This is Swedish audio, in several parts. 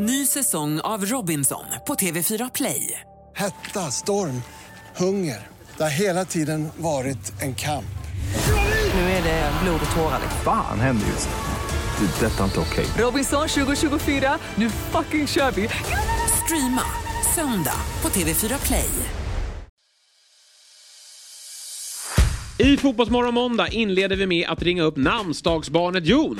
Ny säsong av Robinson på TV4 Play. Hetta, storm, hunger. Det har hela tiden varit en kamp. Nu är det blod och tårar. Fan händer just nu. Det. är Detta är inte okej. Robinson 2024, nu fucking kör vi! Streama söndag på TV4 Play. I Fotbollsmorgon måndag inleder vi med att ringa upp namnsdagsbarnet Jon.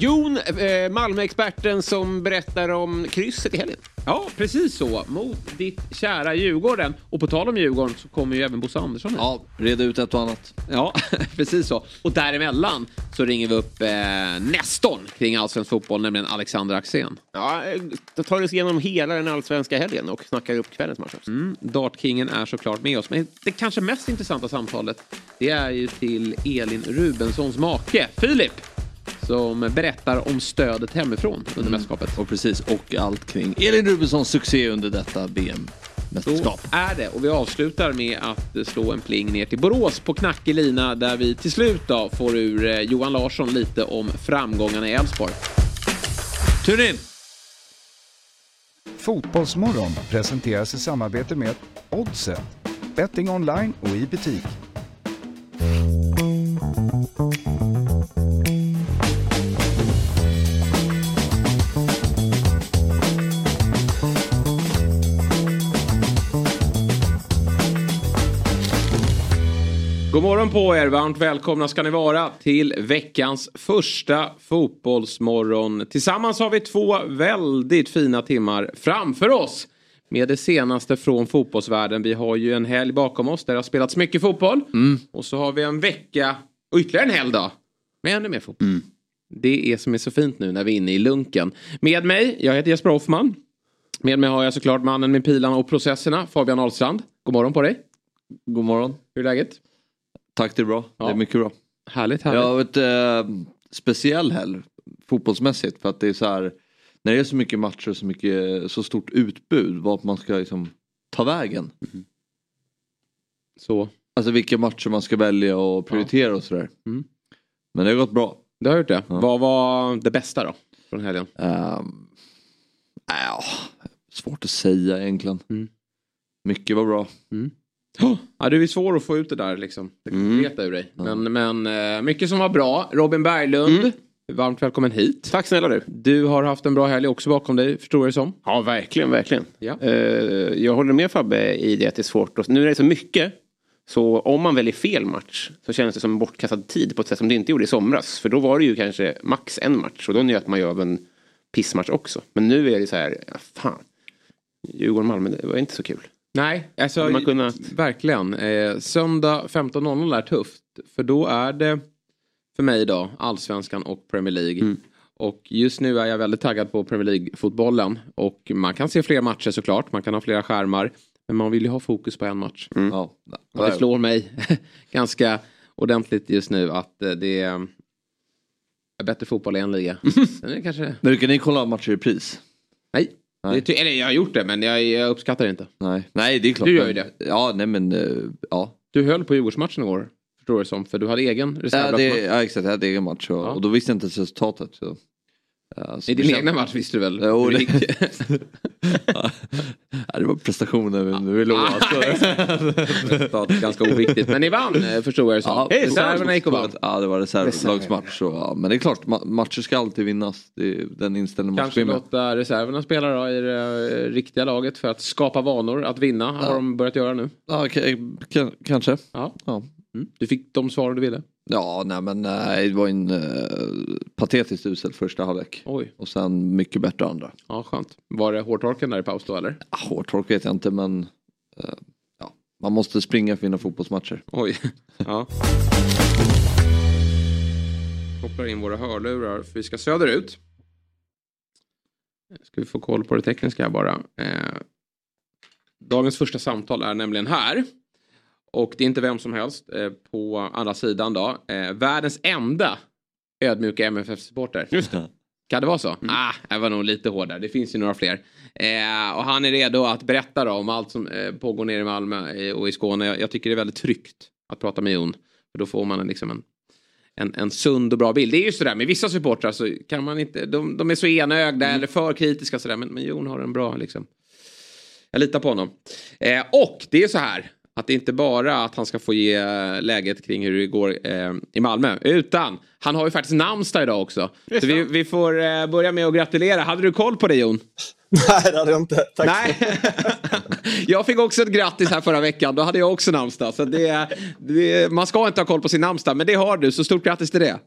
Jon, eh, Malmöexperten som berättar om krysset i helgen. Ja, precis så. Mot ditt kära Djurgården. Och på tal om Djurgården så kommer ju även Bosse Andersson hit. Ja, reda ut ett och annat. Ja, precis så. Och däremellan så ringer vi upp eh, nästorn kring allsvensk fotboll, nämligen Alexander Axén. Ja, eh, då tar vi oss igenom hela den allsvenska helgen och snackar upp kvällens match också. Mm, Dartkingen är såklart med oss. Men det kanske mest intressanta samtalet det är ju till Elin Rubenssons make, Filip. Som berättar om stödet hemifrån under mästerskapet. Och precis, och allt kring Elin Rubenssons succé under detta VM. Så Mästerskap. är det. Och vi avslutar med att slå en pling ner till Borås på knackig lina där vi till slut då får ur eh, Johan Larsson lite om framgångarna i Elfsborg. Tune in! Fotbollsmorgon presenteras i samarbete med Oddset. Betting online och i butik. God morgon på er, varmt välkomna ska ni vara till veckans första fotbollsmorgon. Tillsammans har vi två väldigt fina timmar framför oss med det senaste från fotbollsvärlden. Vi har ju en helg bakom oss där det har spelats mycket fotboll. Och så har vi en vecka och ytterligare en helg då med ännu mer fotboll. Det är som är så fint nu när vi är inne i lunken. Med mig, jag heter Jesper Hoffman. Med mig har jag såklart mannen med pilarna och processerna, Fabian Ahlstrand. God morgon på dig. God morgon. Hur är läget? Tack, det är bra. Ja. Det är mycket bra. Härligt, härligt. Jag har ett eh, speciell helg fotbollsmässigt för att det är så här när det är så mycket matcher och så mycket så stort utbud vart man ska liksom ta vägen. Så. Alltså vilka matcher man ska välja och prioritera och sådär. Mm. Men det har gått bra. Du har gjort det. Ja. Vad var det bästa då? Från helgen? Um, ja, svårt att säga egentligen. Mm. Mycket var bra. Ja, du är svår att få ut det där liksom. Det Mm. ur dig. Men, men eh, mycket som var bra. Robin Berglund, varmt välkommen hit. Tack snälla du. Du har haft en bra helg också bakom dig, förstår jag det som. Ja, verkligen, verkligen. Ja. Eh, jag håller med Fabbe i det att det är svårt. Nu är det så mycket. Så om man väljer fel match så känns det som bortkastad tid på ett sätt som det inte gjorde i somras. För då var det ju kanske max en match och då njöt man ju av en pissmatch också. Men nu är det så här, ja, fan. Djurgården-Malmö, det var inte så kul. Nej, alltså man kunnat- verkligen. Eh, söndag 15.00 är tufft. För då är det för mig då Allsvenskan och Premier League. Mm. Och just nu är jag väldigt taggad på Premier League-fotbollen. Och man kan se fler matcher såklart. Man kan ha flera skärmar. Men man vill ju ha fokus på en match. Ja. Och det slår mig ganska ordentligt just nu att eh, det är bättre fotboll i en liga. Sen är det kanske... Men brukar ni kolla matcher i pris? Nej. Det eller jag har gjort det men jag, jag uppskattar det inte. Nej, nej det är klart. Du gör ju det. Ja, nej men eh, ja. Du höll på Djurgårdsmatchen igår. Förstår du som. För du hade egen Ja, reservlagsmatch. det, ja exakt, jag hade egen match och, Ja. och då visste jag inte ens resultatet. Så, ja, så I din egna match visste du väl? Jo, det ja, det var prestationen vi, vi låg Ah, alltså. Resultat ganska oviktigt. Men ni vann eh, förstod jag det som. Ja, Reserverna gick och vann. Ja, det var reservlagsmatch. Ja, men det är klart, ma- matcher ska alltid vinnas. Den inställningen man Kanske låta reserverna spela då i det eh, riktiga laget för att skapa vanor att vinna. Har Ja. de börjat göra nu. Ja, kanske. Ja. Ja. Mm. Du fick de svar du ville. Ja, nej men nej, det var en uh, patetiskt usel första halvlek. Oj, Och sen mycket bättre andra. ja skönt. Var det hårtorken där i paus då eller? Ja, hårt tork vet jag inte men eh, ja, man måste springa för att vinna fotbollsmatcher. Oj. Ja. Kopplar in våra hörlurar för vi ska söderut. Ska vi få koll på det tekniska här bara. Eh, dagens första samtal är nämligen här. Och det är inte vem som helst eh, på andra sidan då. Eh, världens enda ödmjuka MFF-supporter. Just det. Kan det vara så? Ah, jag var nog lite hårdare. Det finns ju några fler. Eh, och han är redo att berätta då om allt som eh, pågår nere i Malmö eh, och i Skåne. Jag, jag tycker det är väldigt tryggt att prata med Jon. För då får man en, liksom en, en, en sund och bra bild. Det är ju sådär med vissa supportrar så kan man inte, de, de är så enögda Mm. eller för kritiska sådär. Men, men Jon har en bra liksom. Jag litar på honom. Eh, och det är så här. Att det inte bara att han ska få ge eh, läget kring hur det går eh, i Malmö. Utan han har ju faktiskt namnsdag idag också. Så vi, vi får eh, börja med att gratulera. Hade du koll på det Jon? Nej, det hade jag inte. Tack. Nej. jag fick också ett grattis här förra veckan. Då hade jag också namnsdag. Så det, det, man ska inte ha koll på sin namnsdag. Men det har du. Så stort grattis till det.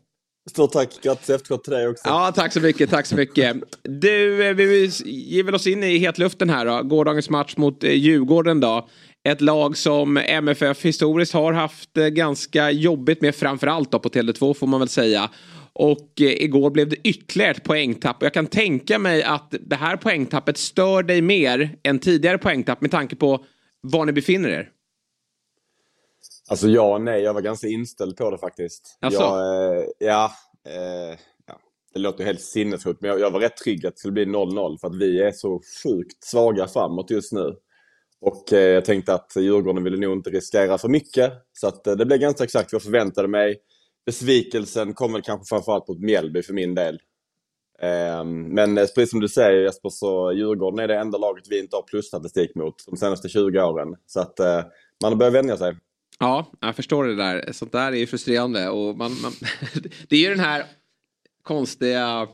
Stort tack. Grattis efterskott till dig också. Ja, tack så mycket. Tack så mycket. Du, eh, vi ger väl oss in i hetluften här då. Gårdagens match mot eh, Djurgården då. Ett lag som MFF historiskt har haft eh, ganska jobbigt med framförallt då på Tele2 får man väl säga. Och eh, igår blev det ytterligare ett poängtapp. Jag kan tänka mig att det här poängtappet stör dig mer än tidigare poängtapp med tanke på var ni befinner er. Alltså ja och nej, jag var ganska inställd på det faktiskt. Asså? Jag, eh, ja, eh, ja, det låter ju helt sinnessjukt, men jag, jag var rätt trygg att det skulle bli 0-0 för att vi är så sjukt svaga framåt just nu. Och eh, jag tänkte att Djurgården ville nog inte riskera för mycket. Så att, eh, det blev ganska exakt vad jag förväntade mig. Besvikelsen kom väl kanske framförallt mot Mjällby för min del. Eh, men eh, precis som du säger Jesper, så Djurgården är det enda laget vi inte har plusstatistik mot de senaste 20 åren. Så att eh, man har börjat vänja sig. Ja, jag förstår det där. Sånt där är ju frustrerande. Och man, man, det är ju den här konstiga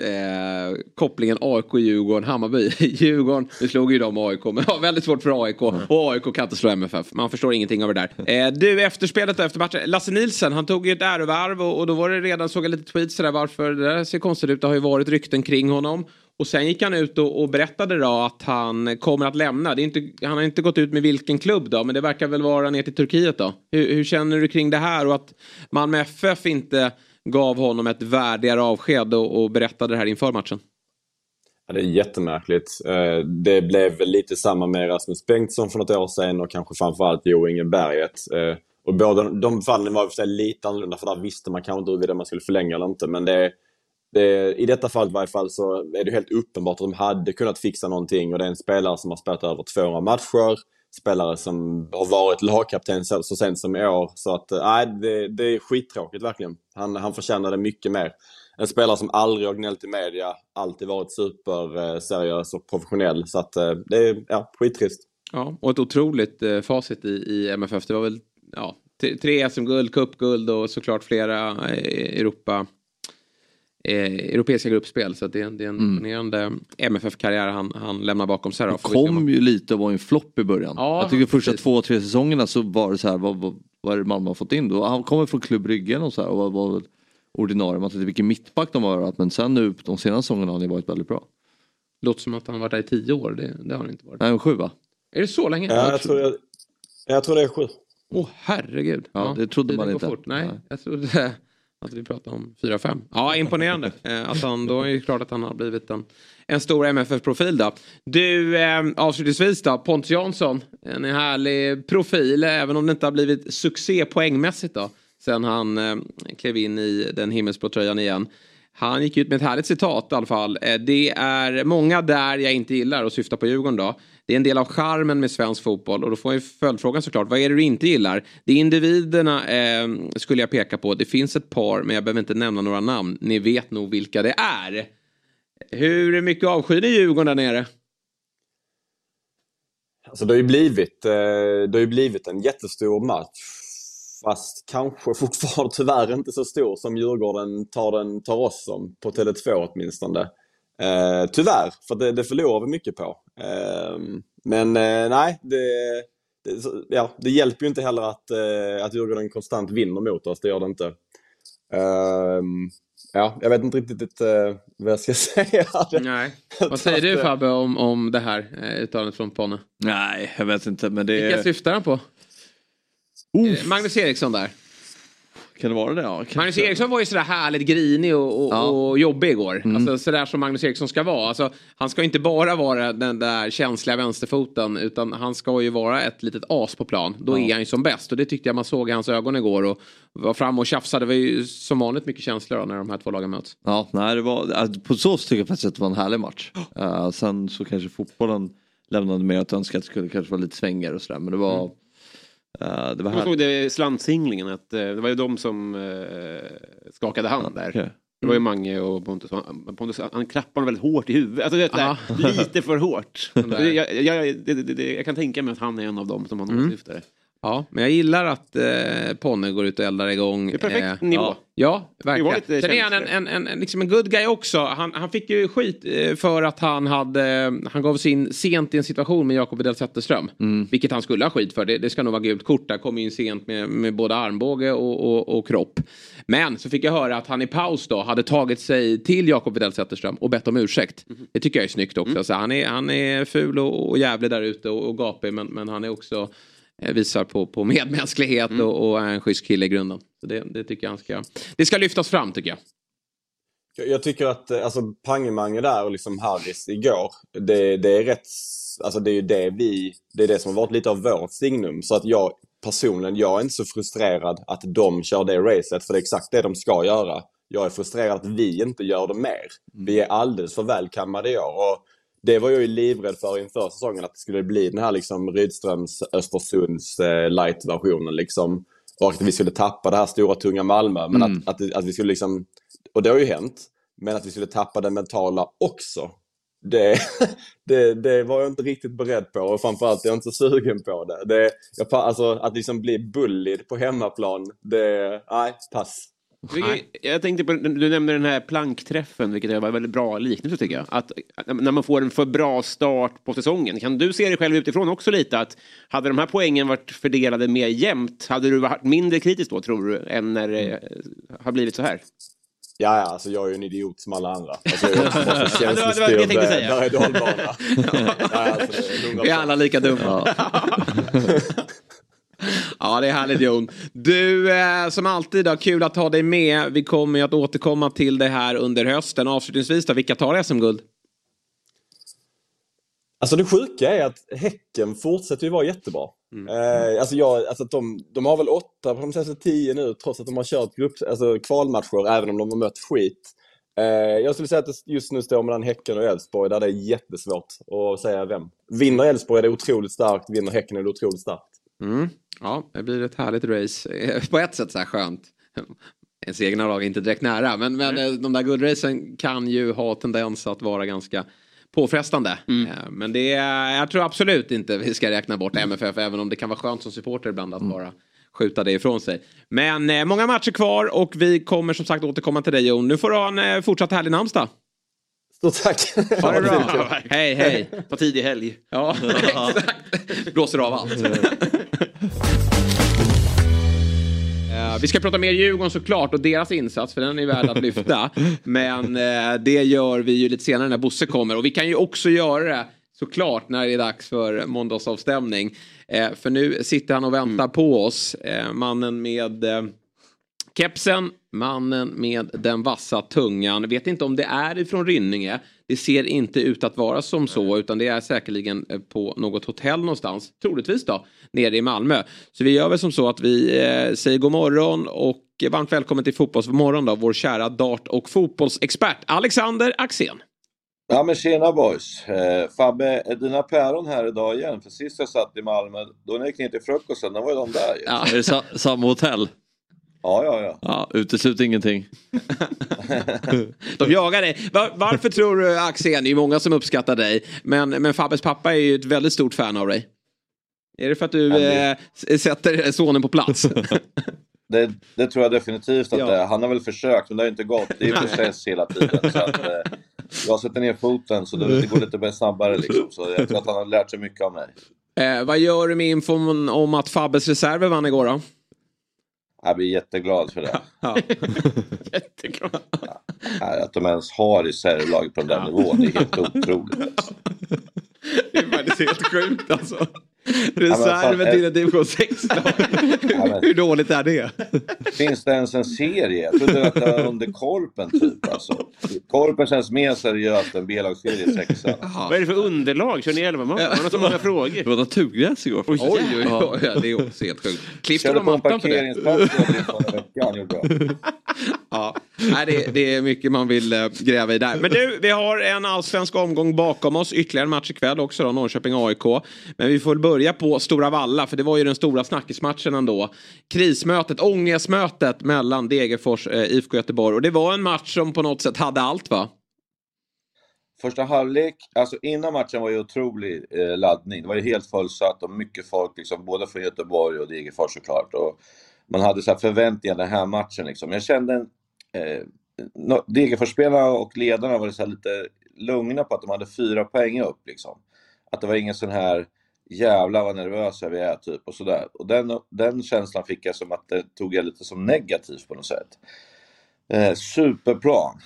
eh, kopplingen AIK-Djurgården, Hammarby. Djurgården, nu slog ju de AIK, men har väldigt svårt för AIK. Och AIK kan inte slå MFF. Man förstår ingenting av det där. Eh, du, efterspelet efter matchen. Lasse Nilsen, han tog ju ett ärovarv och, och då var det redan, såg jag lite tweets sådär varför det där ser konstigt ut. Det har ju varit rykten kring honom. Och sen gick han ut och, och berättade då att han kommer att lämna. Det är inte, han har inte gått ut med vilken klubb då, men det verkar väl vara ner till Turkiet då. Hur, hur känner du kring det här och att Malmö FF inte gav honom ett värdigare avsked och, och berättade det här inför matchen? Ja, det är jättemärkligt. Eh, det blev lite samma med Rasmus Bengtsson för något år sedan och kanske framförallt Jo Inge Berget. Eh, och båda de fallen var för sig lite annorlunda för där visste man kanske inte huruvida man skulle förlänga eller inte. Men det, det, i detta fallet i varje fall så är det helt uppenbart att de hade kunnat fixa någonting och det är en spelare som har spelat över 200 matcher. Spelare som har varit lagkapten så, så sent som i år. Så att eh, nej, det, det är skittråkigt verkligen. Han, han förtjänade mycket mer. En spelare som aldrig har gnällt i media, alltid varit superseriös eh, och professionell. Så att eh, det är ja, skittrist. Ja, och ett otroligt eh, facit i, i MFF. Det var väl ja, tre SM-guld, cupguld och såklart flera eh, Europa, eh, europeiska gruppspel. Så att det, är en- det är en Mm. imponerande MFF-karriär han, han lämnar bakom sig. Se kom om- ju lite och var en flopp i början. Ja, jag tycker första precis. två, tre säsongerna så var det så här, vad, vad, vad är det Malmö har fått in då? Han kommer från klubb Bryggen och så här och var, var ordinarie. Man tänkte vilken mittback de har varit men sen nu de senaste säsongerna har ni varit väldigt bra. Låter som att han har varit där i tio år. Det, det har han inte varit. Nej, sju va? Är det så länge? Ja, jag, tror jag, jag tror det är sju. Åh herregud. Ja, det trodde man går inte. Fort. Nej, Nej. jag trodde att vi pratade om 4-5. Ja, imponerande. eh, att han, då är det klart att han har blivit en, en stor MFF-profil då. Du, eh, avslutningsvis då, Pontus Jansson. En härlig profil, även om det inte har blivit succé poängmässigt då. Sen han eh, klev in i den himmelsblå tröjan igen. Han gick ut med ett härligt citat i alla fall. Eh, Det är många där jag inte gillar och syftar på Djurgården då. Det är en del av charmen med svensk fotboll och då får jag ju följdfrågan såklart. Vad är det du inte gillar? Det är individerna eh, skulle jag peka på. Det finns ett par men jag behöver inte nämna några namn. Ni vet nog vilka det är. Hur mycket avskyr ni Djurgården där nere? Alltså det har ju blivit, eh, det har ju blivit en jättestor match. Fast kanske fortfarande tyvärr inte så stor som Djurgården tar, den, tar oss som på Tele2 åtminstone. Eh, tyvärr, för det, det förlorar vi mycket på. Eh, men eh, nej, det, det, ja, det hjälper ju inte heller att, eh, att Djurgården konstant vinner mot oss, det gör det inte. Eh, ja, jag vet inte riktigt eh, vad jag ska säga. Nej. Vad säger du Fabbe om, om det här eh, uttalandet från Ponne? Nej, jag vet inte men det Vilka syftar han på? Eh, Magnus Eriksson där. Kan det vara det? Ja. Magnus Eriksson var ju sådär härligt grinig och, och, Ja. och jobbig igår. Alltså sådär som Magnus Eriksson ska vara. Alltså, han ska inte bara vara den där känsliga vänsterfoten utan han ska ju vara ett litet as på plan. Då är han ju som bäst och det tyckte jag man såg i hans ögon igår och var fram och tjafsade. Det var ju som vanligt mycket känslor då, när de här två lagen möts. Ja, nej, det var, alltså, på så sätt tycker jag faktiskt att det var en härlig match. Eh, sen så kanske fotbollen lämnade mer att önska att det skulle kanske vara lite svängigare och sådär. Men det var, Uh, det var Jag såg det slantsinglingen, att eh, det var ju de som eh, skakade hand där. Okej. Det var ju Mange och Pontus. Han- Pontus han klappade honom väldigt hårt i huvudet. Alltså, det är lite för hårt. där. jag, jag, det, det, det, jag kan tänka mig att han är en av dem som han Mm. åsyftade. Ja, men jag gillar att eh, Ponne går ut och eldar igång. Det är perfekt eh, nivå. Ja, ja verkligen. Sen är han en, en, en, en, liksom en good guy också. Han, han fick ju skit eh, för att han hade, han gav sig in sent i en situation med Jakob Widell Zetterström. Vilket han skulle ha skit för. Det, det ska nog vara gult kort. Där kom in sent med, med både armbåge och, och, och kropp. Men så fick jag höra att han i paus då hade tagit sig till Jakob Widell Zetterström och bett om ursäkt. Det tycker jag är snyggt också. Så han, är, han är ful och, och jävlig där ute och, och gapig. Men, men han är också visar på, på medmänsklighet och, och är en schysst kille i grunden. Så det, det tycker jag ska, det ska lyftas fram tycker jag. Jag, jag tycker att eh, alltså, Pangemange där och liksom Harris igår, det, det är rätt... Alltså det är ju det vi... Det är det som har varit lite av vårt signum. Så att jag personligen, jag är inte så frustrerad att de kör det racet, för det är exakt det de ska göra. Jag är frustrerad att vi inte gör det mer. Vi är alldeles för välkammade i år. Och det var jag ju livrädd för inför säsongen, att det skulle bli den här liksom Rydströms, Östersunds eh, light-versionen liksom. Och att vi skulle tappa det här stora tunga Malmö. Men att, att, att vi skulle liksom, och det har ju hänt, men att vi skulle tappa det mentala också. Det, det, det var jag inte riktigt beredd på och framförallt är jag inte sugen på det. det jag, alltså, att liksom bli bullied på hemmaplan, det, nej, pass. Jag, tänkte på, du nämnde den här plankträffen, vilket var en väldigt bra liknelse tycker jag. Att när man får en för bra start på säsongen, kan du se dig själv utifrån också lite att hade de här poängen varit fördelade mer jämnt, hade du varit mindre kritisk då tror du, än när det har blivit så här? Ja, ja, alltså jag är ju en idiot som alla andra. Alltså, jag Ja, det var- det var det jag tänkte känslostyrd, säga. eh, berg och dalbana. Nej, alltså, det är 100%. Vi är alla lika dumma. Ja, det är härligt Jon. Du, eh, som alltid, då, kul att ha dig med. Vi kommer ju att återkomma till det här under hösten. Avslutningsvis, då, vilka tar SM-guld? Alltså det sjuka är att Häcken fortsätter ju vara jättebra. Eh, alltså jag, alltså de, de har väl åtta på de senaste tio nu trots att de har kört grupp, alltså kvalmatcher även om de har mött skit. Eh, jag skulle säga att det just nu står mellan Häcken och Elfsborg där det är jättesvårt att säga vem. Vinner Elfsborg är det otroligt starkt, vinner Häcken är det otroligt starkt. Mm. Ja, det blir ett härligt race. På ett sätt så här skönt. Ens egna lag är inte direkt nära. Men, men eh, de där guldracen kan ju ha tendens att vara ganska påfrestande. Eh, Men det är, jag tror absolut inte vi ska räkna bort MFF. Även om det kan vara skönt som supporter ibland att bara skjuta det ifrån sig. Men eh, många matcher kvar och vi kommer som sagt återkomma till dig Jon. Nu får du ha en fortsatt härlig namnsdag. Stort tack! Ha det bra. hej hej. Ta tidig helg. Ja, exakt. Blåser av allt. Eh, Vi ska prata mer Djurgården såklart och deras insats för den är värd att lyfta. Men eh, det gör vi ju lite senare när Bosse kommer och vi kan ju också göra det såklart när det är dags för måndagsavstämning. Eh, För nu sitter han och väntar på oss. Eh, Mannen med eh, Kepsen, mannen med den vassa tungan. Vet inte om det är ifrån Rynninge. Det ser inte ut att vara som så utan det är säkerligen eh, på något hotell någonstans. Troligtvis då, nere i Malmö. Så vi gör väl som så att vi eh, säger god morgon och varmt välkommen till Fotbollsmorgon då, vår kära dart och fotbollsexpert Alexander Axén. Ja men tjena boys! Eh, Fabbe, är dina päron här idag igen? För sist jag satt i Malmö, då när jag gick ner till frukosten, då var ju de där ju. Ja. Är det sa samma hotell? Ja, ja, ja. Ja, utesluter ingenting. De jagar dig. Var, varför tror du Axén, det är många som uppskattar dig, men, men Fabbes pappa är ju ett väldigt stort fan av dig. Är det för att du Ja, eh, sätter sonen på plats? Det, det tror jag definitivt att Ja. det är. Han har väl försökt, men det har inte gått. Det är process hela tiden. Så att, eh, jag sätter ner foten, så det, det går lite snabbare liksom. Så jag tror att han har lärt sig mycket av mig. eh, vad gör du med infon om att Fabbes reserver vann igår då? Jag blir jätteglad för det. Ja. Jätteglad. Att de ens har reservlag på den där nivån, det är helt otroligt. Alltså. Det är faktiskt helt sjukt alltså. Reserven till ett division 6-lag. men- Hur dåligt är det? Finns det ens en serie? Jag trodde att det var under Korpen typ. Alltså. Korpen känns mer seriöst än B-lagsserie sexa. Vad är det för underlag? Kör ni elva man? Man har så många Det frågor. var naturgräs igår. Oj, oj, oj. Ja, det är också helt sjukt. Klippte Körde de på en mattan för det? parkeringsplats förra veckan gjorde jag. Ja, Nej, det, det är mycket man vill eh, gräva i där. Men du, vi har en allsvensk omgång bakom oss. Ytterligare en match ikväll också då, Norrköping-AIK. Men vi får börja på Stora Valla, för det var ju den stora snackismatchen ändå. Krismötet, ångestmötet mellan Degerfors eh, IFK Göteborg. Och det var en match som på något sätt hade allt va? Första halvlek, alltså innan matchen var ju otrolig eh, laddning. Det var ju helt fullsatt och mycket folk, liksom, både från Göteborg och Degerfors såklart. Och man hade så här förväntningar den här matchen. Liksom. Jag kände en... Eh, Degerforsspelarna och ledarna var så här lite lugna på att de hade fyra poäng upp. Liksom. Att det var ingen sån här jävla vad nervösa vi är typ och sådär. Och den, den känslan fick jag som att det tog jag lite som negativt på något sätt. Eh, superplan.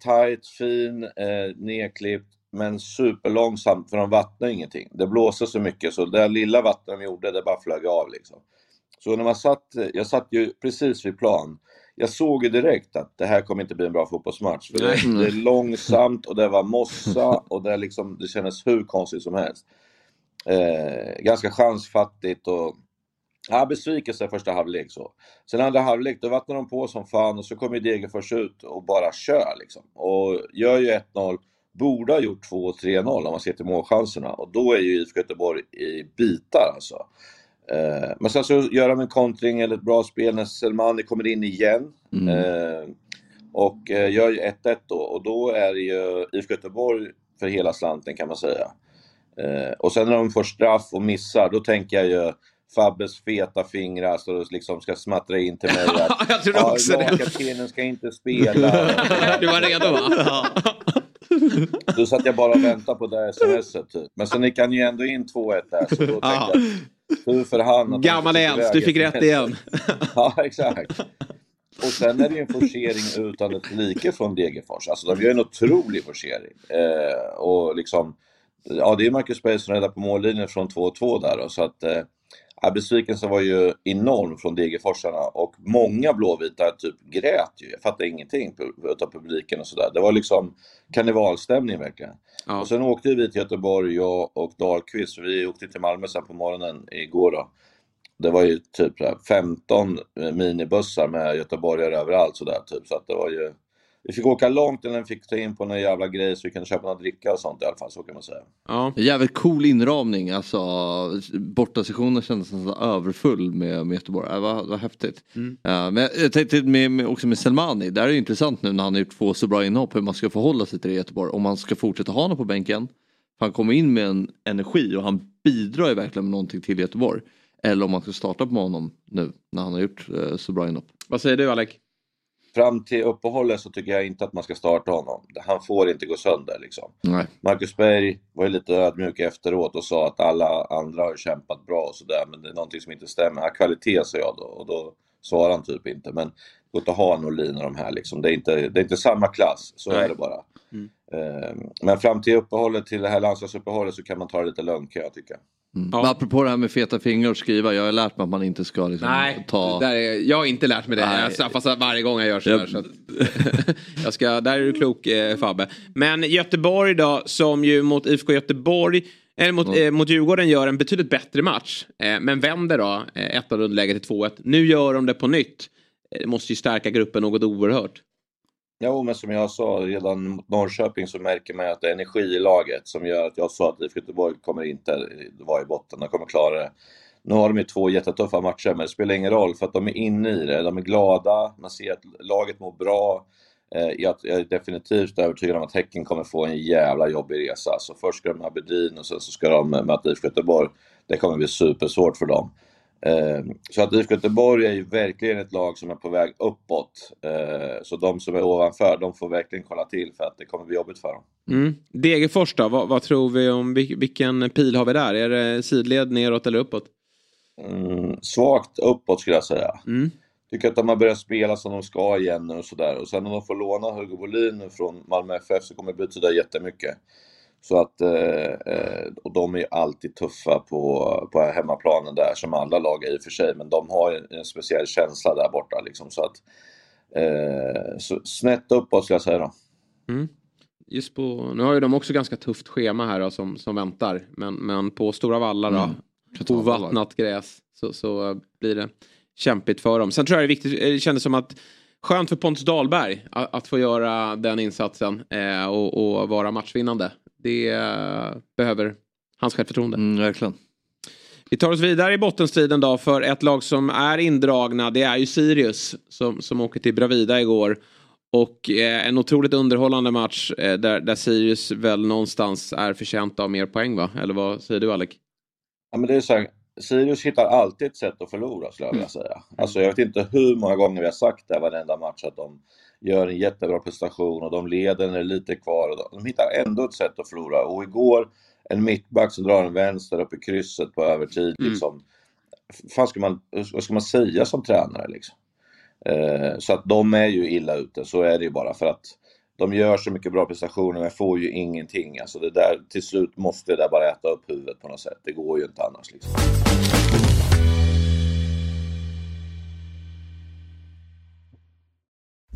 Tight, fin, eh, nedklippt, men superlångsamt för de vattnade ingenting. Det blåste så mycket så det lilla vattnet de gjorde, det bara flög av liksom. Så när man satt, jag satt ju precis vid plan. Jag såg ju direkt att det här kommer inte bli en bra fotbollsmatch. För det, det är långsamt och det var mossa och det, liksom, det kändes hur konstigt som helst. Eh, ganska chansfattigt och Ja, besvikelse första halvlek så. Sen andra halvlek, då vattnar de på som fan och så kommer Degerfors ut och bara kör liksom. Och gör ju 1-0, borde ha gjort 2-3-0 om man ser till målchanserna. Och då är ju IFK Göteborg i bitar alltså. Eh, men sen så gör de en kontring eller ett bra spel när Selmani kommer in igen. Mm. Eh, och eh, gör ju 1-1 då. Och då är det ju IFK Göteborg för hela slanten kan man säga. Eh, och sen när de får straff och missar, då tänker jag ju Fabbes feta fingrar så liksom ska smattra in till mig att jag trodde också ja, lagkaptenen ska inte spela. du var redo va? Då satt jag bara och väntade på det smset typ. Men sen gick han ju ändå in 2-1 där så då tänkte jag, tur för han. Gammal ens, du fick rätt igen. ja, exakt. Och sen är det ju en forcering utan ett like från Degerfors. Alltså de gör en otrolig forcering. Eh, och liksom, ja det är Marcus Berg som räddar på mållinjen från 2-2 där. Då, så att, eh, Ja, besvikelsen var ju enorm från Degerforsarna och många blåvita typ grät ju. Jag fattade ingenting utav publiken och sådär. Det var liksom karnevalstämning verkligen. Ja. Och sen åkte vi till Göteborg, jag och Dahlqvist. Vi åkte till Malmö sen på morgonen igår då. Det var ju typ 15 minibussar med göteborgare överallt sådär typ. Så att det var ju vi fick åka långt innan vi fick ta in på någon jävla grej så vi kunde köpa något dricka och sånt i alla fall, så kan man säga. Ja. Jävligt cool inramning, alltså bortasessionen kändes nästan överfull med, med Göteborg. Det var, det var häftigt. Mm. Ja, men jag tänkte med, med, också med Selmani, det här är intressant nu när han har gjort två så bra inhopp hur man ska förhålla sig till det i Göteborg. Om man ska fortsätta ha honom på bänken, han kommer in med en energi och han bidrar ju verkligen med någonting till Göteborg. Eller om man ska starta på honom nu när han har gjort eh, så bra inhopp. Vad säger du Alec? Fram till uppehållet så tycker jag inte att man ska starta honom. Han får inte gå sönder liksom. Nej. Marcus Berg var ju lite ödmjuk efteråt och sa att alla andra har kämpat bra och sådär, men det är någonting som inte stämmer. Ja, kvalitet sa jag då och då svarade han typ inte. Men gå inte ha Norlin och de här liksom. Det är inte, det är inte samma klass, så Nej. är det bara. Mm. Ehm, men fram till uppehållet, till det här landslagsuppehållet så kan man ta det lite lugnt kan jag tycka. Mm. Ja. apropå det här med feta fingrar och skriva, jag har lärt mig att man inte ska liksom Nej, ta... där är, jag har inte lärt mig det. Nej. Jag straffas varje gång jag gör sådär. Så, jag ska, där är du klok eh, Fabbe. Men Göteborg då, som ju mot IFK Göteborg eller mot, mm. eh, mot Djurgården gör en betydligt bättre match. Eh, men vänder då eh, ett av underläget till 2-1. Nu gör de det på nytt. Det måste ju stärka gruppen något oerhört. Jo, men som jag sa redan mot Norrköping så märker man att det är energi i laget som gör att jag sa att IFK Göteborg kommer inte vara i botten, de kommer klara det. Nu har de ju två jättetuffa matcher, men det spelar ingen roll för att de är inne i det. De är glada, man ser att laget mår bra. Eh, jag är definitivt övertygad om att Häcken kommer få en jävla jobbig resa. Så först ska de ha Bedin och sen så ska de möta IFK Göteborg. Det kommer bli supersvårt för dem. Eh, så att IFK Göteborg är ju verkligen ett lag som är på väg uppåt. Eh, så de som är ovanför, de får verkligen kolla till för att det kommer bli jobbigt för dem. Mm. Degerfors då, vad, vad, tror vi om, vilken pil har vi där? Är det sidled, neråt eller uppåt? Mm, svagt uppåt skulle jag säga. Mm. Tycker att de har börjat spela som de ska igen nu och sådär. Och sen om de får låna Hugo Bolin från Malmö FF så kommer det betyda jättemycket. Så att, eh, eh, och de är ju alltid tuffa på, på hemmaplanen där, som alla lag är i och för sig, men de har en speciell känsla där borta liksom. Så att, eh, så snett uppåt skulle jag säga då. Mm. Just på, nu har ju de också ganska tufft schema här då, som, som väntar, men, men på Stora Valla då, mm. ovattnat gräs, så, så blir det kämpigt för dem. Sen tror jag det är viktigt, det kändes som att skönt för Pontus Dahlberg att, att få göra den insatsen eh, och, och, vara matchvinnande. Det eh, behöver hans självförtroende. Mm, verkligen. Vi tar oss vidare i bottenstriden då för ett lag som är indragna. Det är ju Sirius som, som åker till Bravida igår. Och eh, en otroligt underhållande match eh, där, där Sirius väl någonstans är förtjänt av mer poäng va? Eller vad säger du Alec? Ja, men det är så här, Sirius hittar alltid ett sätt att förlora skulle jag vilja säga. Alltså jag vet inte hur många gånger vi har sagt det varenda match att de gör en jättebra prestation och de leder när det är lite kvar. Och de hittar ändå ett sätt att förlora. Och igår, en mittback som drar en vänster upp i krysset på övertid. Mm. Liksom. Fan ska man, vad ska man säga som tränare liksom? Eh, så att de är ju illa ute, så är det ju bara för att de gör så mycket bra prestationer men får ju ingenting. Alltså det där, till slut måste det där bara äta upp huvudet på något sätt. Det går ju inte annars. Liksom.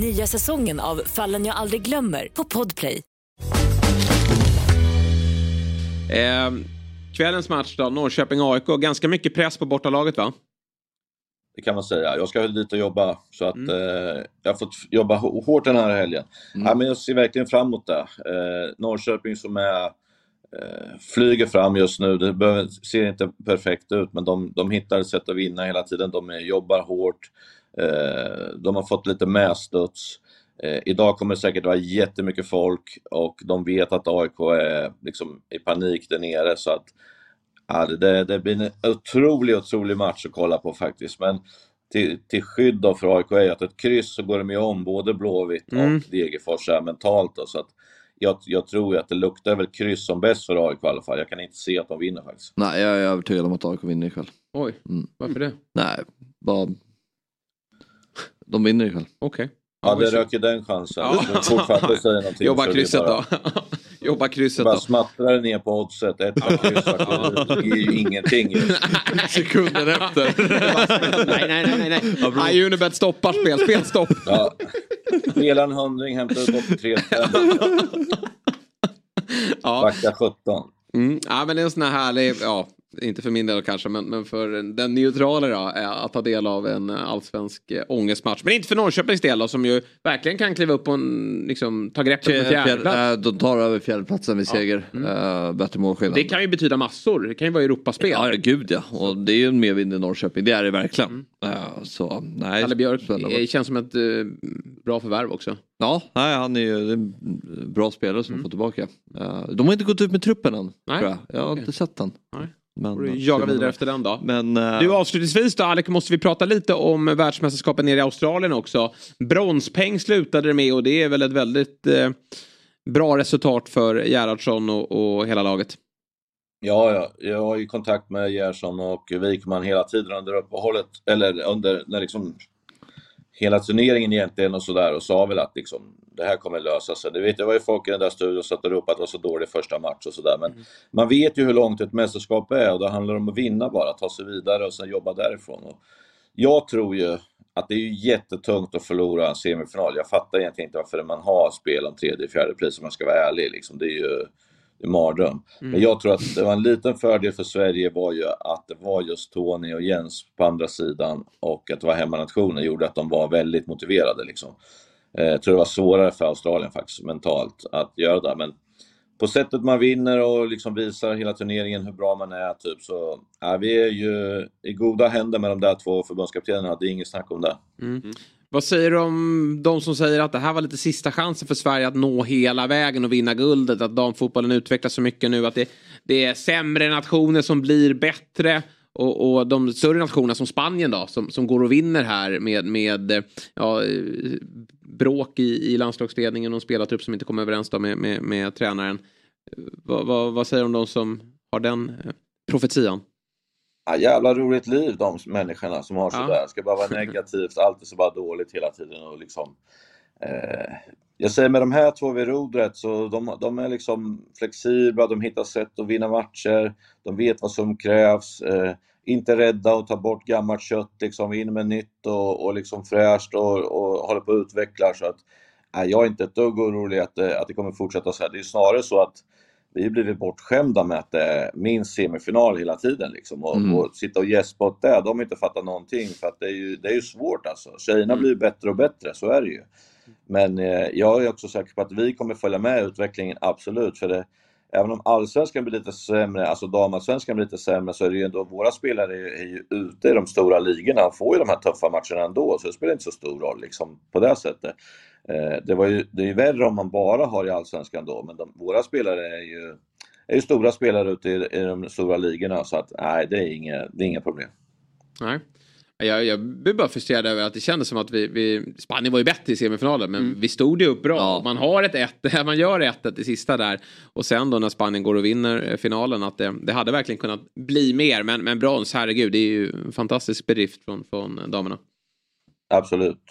Nya säsongen av Fallen jag aldrig glömmer på Podplay. Eh, kvällens match då, Norrköping-AIK. Ganska mycket press på bortalaget va? Det kan man säga. Jag ska dit och jobba så att mm. eh, jag har fått jobba hårt den här helgen. Mm. Ja, men jag ser verkligen fram emot det. Eh, Norrköping som är eh, flyger fram just nu. Det ser inte perfekt ut men de, de hittar ett sätt att vinna hela tiden. De jobbar hårt. Eh, de har fått lite medstuds. Eh, idag kommer det säkert vara jättemycket folk och de vet att AIK är liksom i panik där nere så att Ja, det, det blir en otrolig, otrolig match att kolla på faktiskt. Men till, till skydd då för AIK är att ett kryss så går de ju om både Blåvitt mm. och Degerfors här mentalt. Då, så att jag, jag tror ju att det luktar väl kryss som bäst för AIK i alla fall. Jag kan inte se att de vinner faktiskt. Nej, jag är övertygad om att AIK vinner ikväll. Oj, mm. varför det? Nej, bara... De vinner ikväll. Okej. Okay. Ja, det röker den chansen. Ja. Jobba krysset bara... då. Jobba krysset bara då. smattrar ner på oddset. Ett kryss, det är ju ingenting. Sekunden efter. nej, nej, nej. nej. Unibet stoppar spel. Spelstopp. Ja. Spela en hundring, hämta ut 83 ja. Backa 17. Mm. Ja, men det är en sån här härlig, ja, inte för min del kanske, men, men för den neutrala då, att ta del av en allsvensk eh, ångestmatch. Men inte för Norrköpings del då, som ju verkligen kan kliva upp och liksom, ta greppet på fjärdeplats. Äh, de tar över fjärdeplatsen vid seger. Ja. Mm. Äh, bättre målskillnad. Det kan ju betyda massor. Det kan ju vara Europaspel. Ja, gud ja. Och det är ju en medvind i Norrköping. Det är det verkligen. Mm. Uh, så, nej. Kalle Björk det känns som ett bra förvärv också. Ja, nej, han är ju en bra spelare som mm. får tillbaka. De har inte gått ut med truppen än. Nej. Jag. jag har okay. inte sett den. Nej. Men, jaga vidare efter den då. Men, uh... Du avslutningsvis då Alec måste vi prata lite om världsmästerskapet nere i Australien också. Bronspeng slutade det med och det är väl ett väldigt eh, bra resultat för Gerhardsson och, och, hela laget. Ja, ja, jag har ju kontakt med Gerhardsson och Wikman hela tiden under uppehållet, eller under när liksom hela turneringen egentligen och sådär och sa väl att liksom, det här kommer lösa sig. Det vet, jag var ju folk i den där studion som satte upp att det var så dålig första match och sådär. Men mm. man vet ju hur långt ett mästerskap är och det handlar om att vinna bara, ta sig vidare och sen jobba därifrån. Och jag tror ju att det är jättetungt att förlora en semifinal. Jag fattar egentligen inte varför man har spel om tredje, fjärde pris om man ska vara ärlig. Liksom. Det är ju en mardröm. Mm. Men jag tror att det var en liten fördel för Sverige var ju att det var just Tony och Jens på andra sidan och att det var hemmanationen gjorde att de var väldigt motiverade. Liksom. Eh, jag tror det var svårare för Australien faktiskt mentalt att göra det. Men på sättet man vinner och liksom visar hela turneringen hur bra man är, typ, så ja, vi är ju i goda händer med de där två förbundskaptenerna. Det är inget snack om det. Mm. Vad säger du om de som säger att det här var lite sista chansen för Sverige att nå hela vägen och vinna guldet? Att damfotbollen utvecklas så mycket nu att det, det är sämre nationer som blir bättre. Och, och, de större nationerna som Spanien då, som, som går och vinner här med, med ja, bråk i, i landslagsledningen och en spelartrupp som inte kommer överens då med, med, med tränaren. Vad, vad, vad säger du om de som har den eh, profetian? Ja, jävla roligt liv de människorna som har sådär. Ja. Ska bara vara negativt, allt är så bara dåligt hela tiden och liksom... Eh, jag säger med de här två vid rodret så de, de är liksom flexibla, de hittar sätt att vinna matcher, de vet vad som krävs, eh, inte rädda att ta bort gammalt kött, liksom in med nytt och, och liksom fräscht och, och håller på att utveckla. Så att, nej, jag är inte ett dugg orolig att, det- att det kommer fortsätta så här. Det är snarare så att vi blivit bortskämda med att det är minst semifinal hela tiden. Liksom. Och, Mm. och sitta och gäspa åt det, de har inte fattat någonting. För att det är ju, det är ju svårt alltså. Tjejerna blir ju bättre och bättre, så är det ju. Men eh, jag är också säker på att vi kommer följa med i utvecklingen, absolut. För det, även om allsvenskan blir lite sämre, alltså damallsvenskan blir lite sämre, så är det ju ändå, våra spelare är, är ju ute i de stora ligorna och får ju de här tuffa matcherna ändå, så det spelar inte så stor roll liksom, på det sättet. Eh, det, var ju, det är ju värre om man bara har i allsvenskan då, men de, våra spelare är ju, är ju stora spelare ute i, i de stora ligorna, så att nej, det är inga, det är inga problem. Nej. Jag, jag blir bara frustrerad över att det kändes som att vi, vi Spanien var ju bättre i semifinalen men vi stod ju upp bra. Man har ett 1 man gör ett 1 i sista där. Och sen då när Spanien går och vinner eh, finalen att det, det hade verkligen kunnat bli mer. Men, men brons, herregud, det är ju en fantastisk bedrift från, från damerna. Absolut.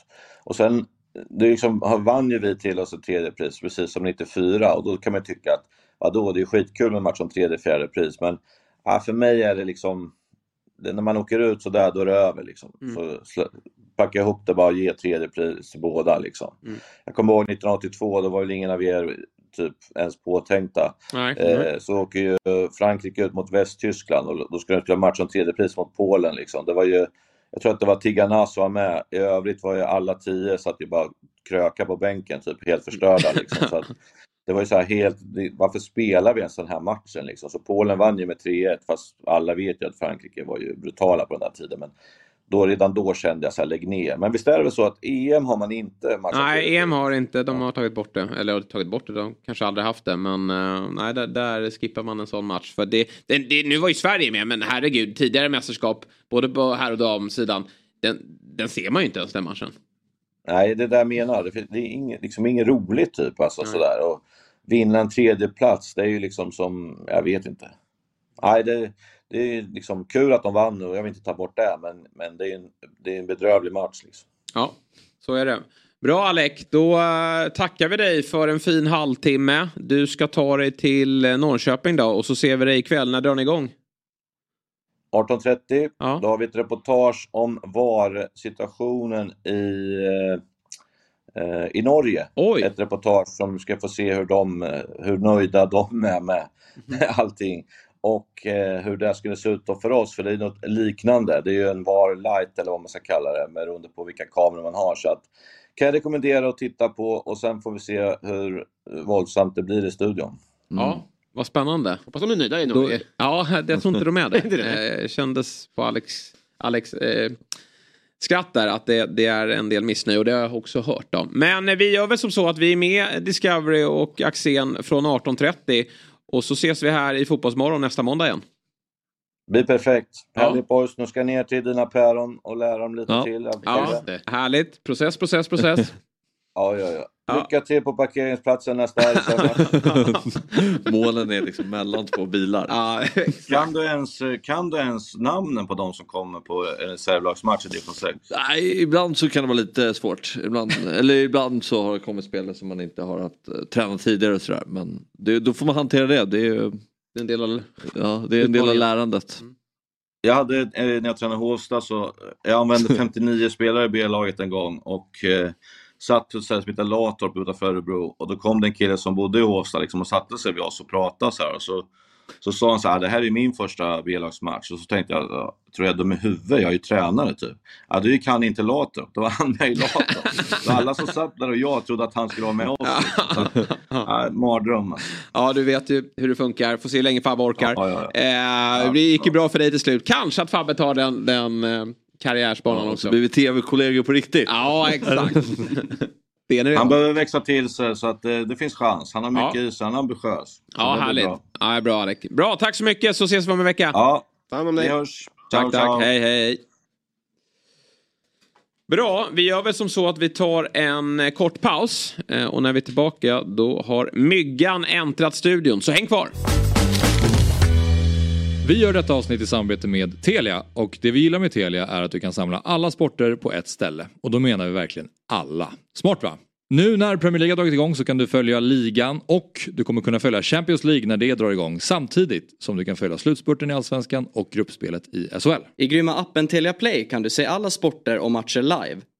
Och sen, det liksom, har- vann ju vi till oss ett tredje pris precis som 94 och då kan man tycka att vadå, det är skitkul med match om tredje, fjärde pris men ja, för mig är det liksom, när man åker ut så där då är det över liksom. Så slä- packa ihop det bara och ge tredje pris till båda liksom. Mm. Jag kommer ihåg 1982, då var väl ingen av er typ ens påtänkta. Nej. Eh, så åker ju Frankrike ut mot Västtyskland och då skulle de spela match om tredje pris mot Polen liksom. Det var ju, jag tror att det var Tigana som var med. I övrigt var ju alla tio satt ju bara kröka på bänken, typ helt förstörda liksom. Så att, det var ju så här helt, varför spelar vi ens den här matchen liksom? Så Polen vann ju med 3-1 fast alla vet ju att Frankrike var ju brutala på den här tiden. Men då, redan då kände jag så här, lägg ner. Men visst är det väl så att EM har man inte matchat Nej, EM har inte, de har tagit bort det. Eller tagit bort det, de kanske aldrig haft det. Men eh, nej, där, där skippar man en sån match. För det, det, det, nu var ju Sverige med, men herregud, tidigare mästerskap, både på herr och damsidan, den, den ser man ju inte ens den matchen. Nej, det är det jag menar. Det fin- det är inget, liksom inget roligt typ. Alltså, sådär. Och vinna en tredje plats det är ju liksom som, jag vet inte. Nej, det, det är liksom kul att de vann och jag vill inte ta bort det, men, men det, är en, det är en bedrövlig match. Liksom. Ja, så är det. Bra Alec, då eh, tackar vi dig för en fin halvtimme. Du ska ta dig till eh, Norrköping då och så ser vi dig ikväll. När drar ni igång? 18.30, då har vi ett reportage om VAR-situationen i, eh, i Norge. Ett reportage som ska få se hur, de, eh, hur nöjda de är med allting. Och eh, hur det skulle se ut då för oss, för det är något liknande. Det är ju en VAR light eller vad man ska kalla det, beroende på vilka kameror man har. Så att, kan jag rekommendera att titta på och sen får vi se hur våldsamt det blir i studion. Ja, vad spännande. Hoppas de är nöjda i Då, Norge. ja, jag tror inte de är Inte det. det? eh, kändes på Alex, Alex eh, skratt där att det, det är en del missnöje och det har jag också hört om. Men vi gör väl som så att vi är med Discovery och Axén från 18.30 och så ses vi här i Fotbollsmorgon nästa måndag igen. blir perfekt. Härligt boys, nu ska jag ner till dina päron och lära dem lite till. Jag Ja, härligt. Process, process, process. Ja, ja, ja. Lycka till på parkeringsplatsen nästa helg. Målen är liksom mellan två bilar. kan, du ens, kan du ens namnen på de som kommer på en reservlagsmatch i division 6? Nej, ibland så kan det vara lite svårt. Ibland, eller ibland så har det kommit spelare som man inte har haft uh, tränat tidigare och sådär. Men det, då får man hantera det. Det är ju det är en del av, ja, det är en del av lärandet. Jag hade, eh, när jag tränade Hovsta så, jag använde 59 spelare i B-laget en gång och eh, satt på ett ställe som heter Latorp utanför Örebro och då kom det en kille som bodde i Hovsta liksom, och satte sig vid oss och pratade så här och så, så sa han så här, det här är min första B-lagsmatch och så tänkte jag, ja, tror jag dum i huvudet, jag är ju tränare typ. Ja, du kan inte Latorp, då var han med i Latorp. Så alla som satt där och jag trodde att han skulle vara med oss. Liksom. Så ja, mardröm. alltså. Ja, du vet ju hur det funkar. Får se hur länge Fabbe orkar. Ja, ja, Eh, det gick ju bra för dig till slut. Kanske att Fabbe tar den, den eh, karriärsbanan Ja, också. så blir vi tv-kollegor på riktigt. Ja, exakt. det är ni Han behöver växa till sig så att eh, det finns chans. Han har mycket Ja. i sig, han är ambitiös. Ja, det härligt. bra. Ja, bra Alec. Bra, tack så mycket så ses vi om en vecka. Ja, Ta hand om vi dig. hörs. Tack, Ciao, tack. ciao. Hej, hej. Bra, vi gör väl som så att vi tar en eh, kort paus. Eh, Och när vi är tillbaka då har Myggan äntrat studion. Så häng kvar. Vi gör detta avsnitt i samarbete med Telia och det vi gillar med Telia är att du kan samla alla sporter på ett ställe och då menar vi verkligen alla. Smart va? Nu när Premier League har dragit igång så kan du följa ligan och du kommer kunna följa Champions League när det drar igång samtidigt som du kan följa slutspurten i Allsvenskan och gruppspelet i SHL. I grymma appen Telia Play kan du se alla sporter och matcher live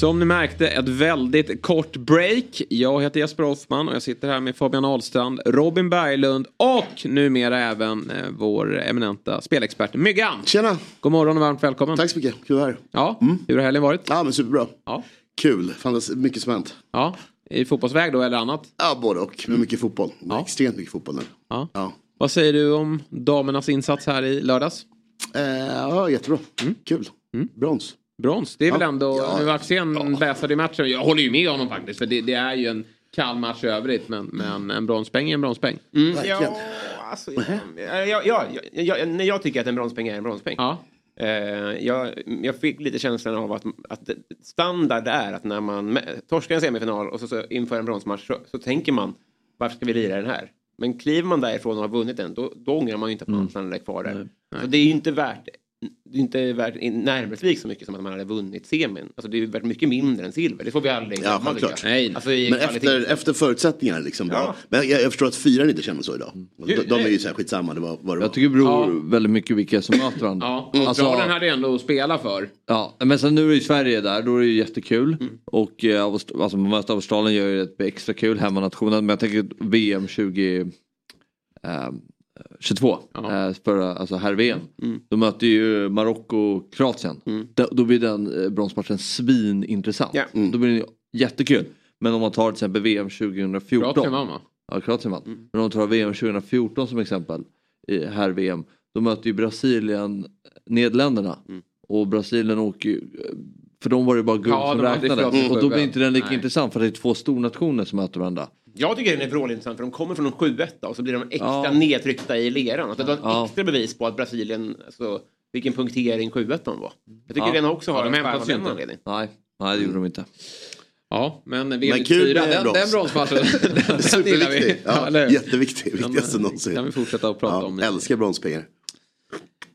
Som ni märkte ett väldigt kort break. Jag heter Jesper Hoffman och jag sitter här med Fabian Ahlstrand, Robin Berglund och numera även eh, vår eminenta spelexpert Myggan. Tjena! God morgon och varmt välkommen. Tack så mycket, kul att vara här. Ja, hur har helgen varit? Ja men superbra. Ja. Kul, fantastiskt mycket som hänt. Ja, i fotbollsväg då eller annat? Ja både och, men mycket fotboll. Extremt mycket fotboll nu. Ja. Ja. Vad säger du om damernas insats här i lördags? Eh, ja jättebra, kul. Brons. Brons, det är väl Ja. ändå, Ja. nu Axén väsade i matchen. Jag håller ju med honom faktiskt för det, det är ju en kall match i övrigt men, men en bronspeng är en bronspeng. Mm, ja, alltså, ja, ja, ja, ja, ja, nej, jag tycker att en bronspeng är en bronspeng. Eh, jag, jag fick lite känslan av att, att standard är att när man torskar en semifinal och så, så inför en bronsmatch så, så tänker man varför ska vi lira den här? Men kliver man därifrån och har vunnit den då, då ångrar man ju inte att man stannade kvar där. Så det är ju inte värt det är inte värt närmare så mycket som att man hade vunnit semin. Alltså det är värt mycket mindre än silver. Det får vi aldrig Ja, glömma. tycker jag. Alltså, men efter, efter förutsättningarna liksom. Bara. Men jag, jag förstår att fyran inte känner så idag. De, de är ju såhär skitsamma, det var vad det var. Jag tycker det beror väldigt mycket vilka som möter varandra. Ja, Australien hade ju ändå att spela för. Ja, men sen nu är ju Sverige där, då är det ju jättekul. Mm. Och eh, alltså, man möter Australien gör ju det extra kul, hemmanationen. Men jag tänker VM 20... Eh, 22, eh, för, alltså VM. Mm. Då möter ju Marocko och Kroatien. Då, då blir den eh, bronsmatchen svinintressant. Mm. Då blir den jättekul. Men om man tar till exempel VM 2014. Kroatien vann va? Ja, Kroatien vann. Men om man tar VM 2014 som exempel, i här VM, då möter ju Brasilien Nederländerna. Och Brasilien åker ju, för dem var det bara guld Ja, som de räknades. Och då blir inte den lika Nej. intressant för det är två stornationer som möter varandra. Jag tycker den är vrålintressant för de kommer från en 7 och så blir de extra Ja. nedtryckta i leran. Alltså, det var ett Ja. extra bevis på att Brasilien, alltså, vilken punktering 7 var. Jag tycker Ja. den också har Ja, de en skärm av den anledningen. Nej, nej det gjorde de inte. Ja, men VM Men kul 94, med den, brons. den bronsmatchen, den, gillar vi. Superviktig. Ja, hur? jätteviktig, viktigaste Den, någonsin. kan vi fortsätta att prata Ja, om. älskar bronspengar.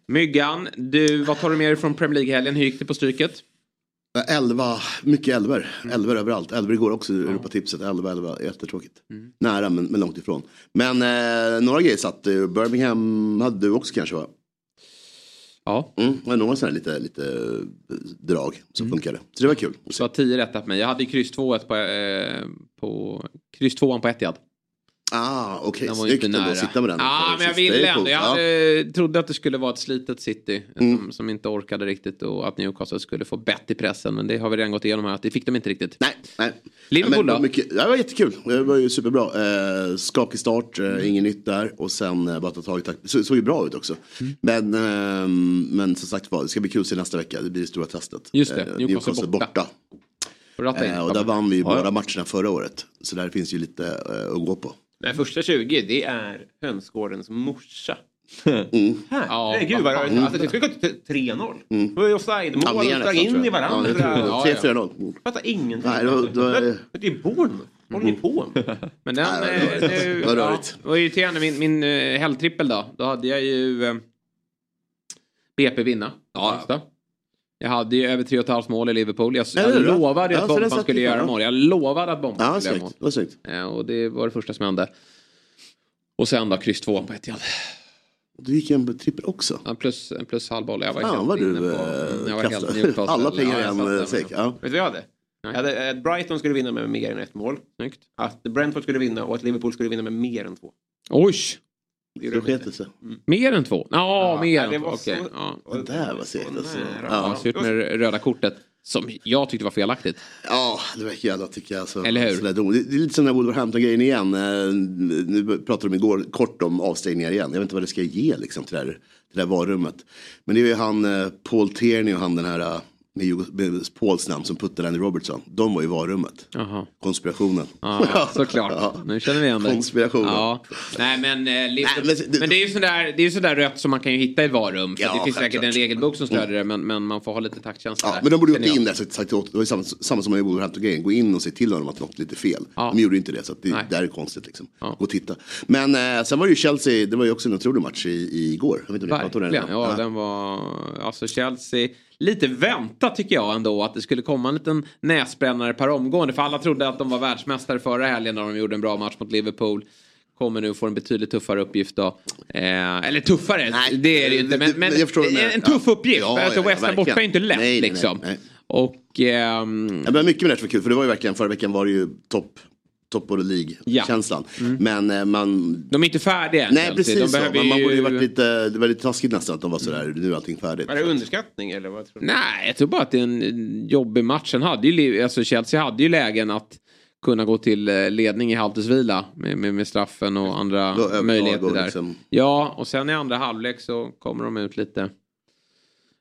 Myggan, du, vad tar du med dig från Premier League-helgen? Hur gick det på Stryket? Elva, mycket elver. Elver överallt. Elver igår också, Europatipset. Elva, elva, jättetråkigt. Nära men, men långt ifrån. Men eh, några grejer satt. eh, Birmingham hade du också kanske va? Ja. Mm, var några sådana lite, lite eh, drag som funkade. Så det var kul. Det var 10 rätt på mig. Jag hade kryss 2 på, eh, på kryss 2 på Etihad. Ah, okej. Ju Snyggt inte ändå nära. att sitta med den. Ja, men jag ville ändå. Jag Ja. hade, trodde att det skulle vara ett slitet City som, som inte orkade riktigt och att Newcastle skulle få bett i pressen. Men det har vi redan gått igenom här att det fick de inte riktigt. Nej, nej. Liverpool Ja, men då? Mycket, det var jättekul. Det var ju superbra. Eh, skakig start, Mm. eh, inget nytt där. Och sen eh, bara ta tag i takt. Så, såg ju bra ut också. Mm. Men, ehm, men som sagt var, det ska bli kul att se nästa vecka. Det blir det stora testet. Just det, Eh, Newcastle borta. Får ratta in. Eh, och där vann vi ju båda matcherna förra året. Så där finns ju lite eh, att gå på. Men första 20, det är hönsgårdens morsa. Mm. Herregud, vad Mm. alltså, det skulle gå till 3-0. Det var ju offside-mål Ja, mer sprang in i varandra. Ja, det tror jag. 3-4-0. Fattar ingenting. Nej, då- då är det- Men det är Bournemouth. Vad håller ni på med? Men den... Nej, eh, rörigt. det- ja, rörigt. det var irriterande. Min, min eh, helgtrippel då. Då hade jag ju eh, BP vinna. Ja. Jag hade ju över 3,5 mål i Liverpool. Jag, Ja, det jag lovade ju Ja, att det Bompan skulle fan, göra ja. mål. Jag lovade att Bompan Ja, skulle göra mål. Det var snyggt. Eh, Och det var det första som hände. Och sen då kryss 2 på Etihad. Du gick en på trippel också. Ja, plus, plus halvboll. Jag var Fan helt vad inne du på... eh, jag var helt kastar. Newcastle. Alla pengar i Ja, jag en eh, säck. Ja. Vet du vad jag hade? Jag hade att Brighton skulle vinna med mer än ett mål. Snyggt. Att Brentford skulle vinna och att Liverpool skulle vinna med mer än två. Oj! Det sig. Mer än två? Ja, Ja, mer än det två. Okej. så- Ja. Det där var segt alltså. nära. Ja, Ja. surt med det röda kortet. Som jag tyckte var felaktigt. Ja, det verkar jävla tycker jag. Alltså, Eller hur? Sådär det är lite som den här Wolverhampton-grejen igen. Eh, Nu pratade de igår kort om avstängningar igen. Jag vet inte vad det ska ge liksom till det här, till det här varummet. Men det är ju han eh, Paul Tierney och han den här, eh, med, med Pauls namn som puttade Andy Robertson. De var i varummet. Jaha. Konspirationen. Ja, såklart. Nu känner vi igen det. Konspirationen. Ja. Nej men, eh, Liverpool, men, det är ju sådär, det är sådär rött som man kan ju hitta i varum. För Ja, det finns säkert en regelbok som stödjer det men, men man får ha lite taktkänsla Ja, där. men de borde jag. in där sagt åt, det var samma, samma som i Wolverhampton-grejen, gå in och se till honom att något är lite fel. Ja. De gjorde inte det så det Nej. där är konstigt liksom. Gå och titta. Men eh, sen var det ju Chelsea, det var ju också en otrolig match i, i igår. Jag vet inte om ni pratade om den. Ja, den var... Alltså Chelsea, lite väntat tycker jag ändå att det skulle komma en liten näsbrännare per omgående. För alla trodde att de var världsmästare förra helgen när de gjorde en bra match mot Liverpool. Kommer nu få en betydligt tuffare uppgift då. Eh, eller tuffare, det är det ju inte. Men, men en tuff uppgift. Ja, alltså ja, West Ham borta är inte lätt Nej, nej, nej, liksom. nej. Och... ehm, Ja, men mycket med det var kul för det var ju verkligen, förra veckan var det ju topp top of the League-känslan. Men eh, man... De är inte färdiga än, Nej precis De Man, man borde ju varit lite, det var lite taskigt nästan att de var sådär, nu är allting färdigt. Var det underskattning eller vad tror du? Nej, jag tror bara att det är en jobbig match. Sen hade ju, alltså Chelsea hade ju lägen att kunna gå till eh, ledning i halvtidsvila med, med, med straffen och andra möjligheter där. liksom- Ja, och sen i andra halvlek så kommer de ut lite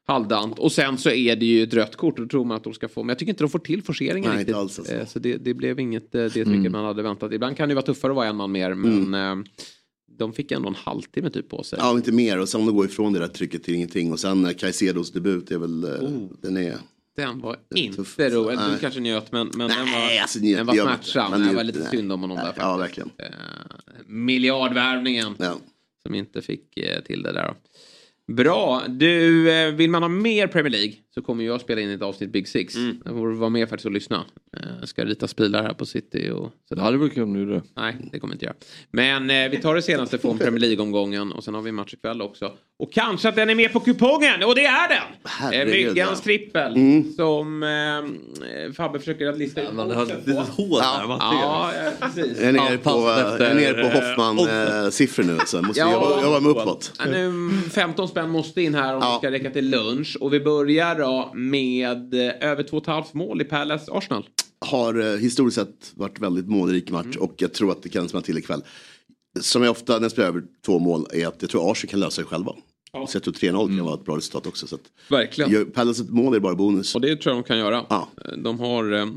halvdant. Och sen så är det ju ett rött kort och då tror man att de ska få. Men jag tycker inte de får till forceringen Nej, riktigt. alltså. Eh, Så det, det blev inget eh, det Mm. vilket man hade väntat. Ibland kan det ju vara tuffare att vara en man mer. Men eh, de fick ändå en halvtimme typ på sig. Ja, inte mer. Och sen att gå ifrån det där trycket till ingenting. Och sen Caicedos debut är väl, Oh. den är... Den var inte rolig. Du kanske njöt men, men den Nej, var, alltså, njöt, den var smärtsam. Det var lite synd om honom där Nej, faktiskt. Ja, verkligen. Eh, miljardvärvningen. Ja. Som inte fick eh, till det där. då. Bra. Du, eh, vill man ha mer Premier League så kommer jag spela in ett avsnitt Big Six. Mm. Jag får vara med faktiskt och lyssna. Eh, Jag ska rita pilar här på City och sådär. Det hade varit kul om du gjorde det. Nej, det kommer jag inte göra. Men eh, vi tar det senaste från Premier League-omgången och sen har vi match ikväll också. Och kanske att den är med på kupongen, och det är den! Eh, Herregud, Myggans ja. trippel Mm. som eh, Fabbe försöker att lista ut. Man har ett litet hål där. Ja, ja, precis. Jag är nere Ja, på, eh, jag är nere på eh, Hoffman-siffror nu. Så måste Ja. jobba, jobba mig uppåt. Ja, nu, 15 spänn måste in här om Ja. det ska räcka till lunch. Och vi börjar då med eh, över 2,5 mål i Palace Arsenal. Har eh, historiskt sett varit väldigt målrik match Mm. och jag tror att det kan smälla till ikväll. Som jag ofta när jag spelar över två mål är att jag tror Arsenal kan lösa det själva. Så jag tror 3-0 Mm. kan vara ett bra resultat också. Så Verkligen. Palace ett mål är bara bonus. Och det tror jag de kan göra. Ja. De har...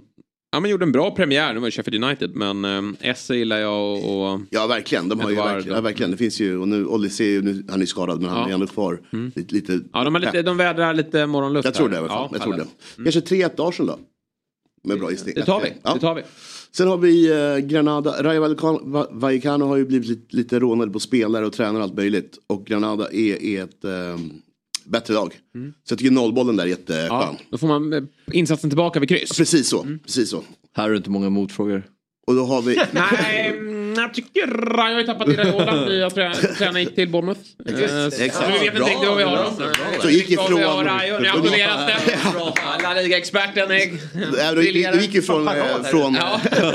Ja, men gjorde en bra premiär, nu var det Sheffield United, men eh, Esse gillar jag och... och Ja verkligen, de har ju verkligen, ja, verkligen. Det finns ju, och nu Olise, nu, han är ju skadad men han Ja. Mm. är ändå kvar. Lite, lite, Ja, de, har lite, de vädrar lite morgonluft jag tror det i här. alla fall. Ja, jag tror det. Palace. Kanske 3-1 Arsenal då? Med bra gissning. Det tar vi. Ja. Det tar vi. Sen har vi eh, Granada, Rayo Vallecano- Va- Vallecano har ju blivit lite, lite rånade på spelare och tränare och allt möjligt. Och Granada är, är ett eh, bättre lag. Så jag tycker nollbollen där är jätteskön. Mm. Ja, då får man eh, insatsen tillbaka vid kryss. Precis så, Mm. precis så. Här är det inte många motfrågor. Och då har vi... Nej, mm, jag tycker jag har ju tappat Iraola. Jag trä- tränaren gick till Bournemouth. Eh, så- Exakt. så Vi vet inte riktigt vad vi har dem. bra. Så gick ifrån- Nu applåderas det. La Liga-experten är det gick ju från, eh, från,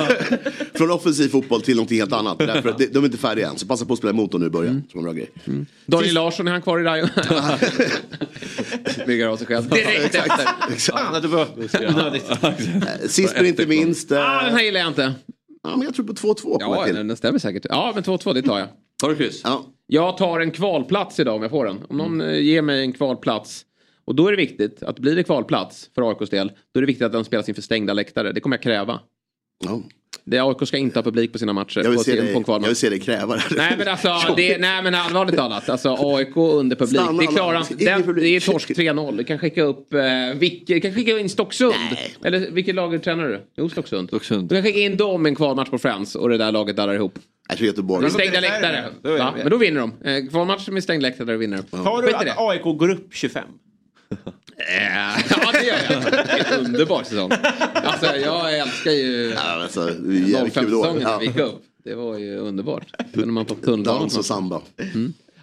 från offensiv fotboll till något helt annat. Därför att de är inte färdiga än. Så passa på att spela emot dem nu i början. Mm. Som en bra grej. Daniel Larsson, är han kvar i Rayo? Bygger av sig själv. Direkt efter. Exakt. Eh, Sist men inte minst. eh, Ah, den här gillar jag inte. Ja, men jag tror på 2-2 på Ja, den den stämmer säkert. Ja, men 2-2, det tar jag. Tar du kryss? Ja. Jag tar en kvalplats idag om jag får den. Om någon eh, ger mig en kvalplats. Och då är det viktigt att blir det kvalplats för AIKs del. Då är det viktigt att den spelas inför stängda läktare. Det kommer jag kräva. Ja. Det AIK ska inte ha publik på sina matcher. Jag vill, på, se dig, jag vill se dig kräva det. Nej men alltså, det, nej men allvarligt talat. Alltså AIK under publik. Stanna det klarar. Ingen Den, publik. det är torsk 3-0. Du kan skicka upp, eh, vilket, kan skicka in Stocksund. Eller vilket lag tränar du? Jo, Stocksund. Stocksund. Du kan skicka in dem i en kvalmatch på Friends och det där laget darrar ihop. Jag tror Göteborg. Med stängda läktare. Det. Men då vinner de. Eh, Kvalmatch med stängd läktare, vinner de. Tar du att. AIK går upp 25? Ja, det gör jag. Det är en underbar säsong. Alltså, jag älskar ju Ja, alltså, det är jävligt kul år. 05-säsongen när vi gick upp. Det var ju underbart. Kunde man tunnelbanan. Dans och samba.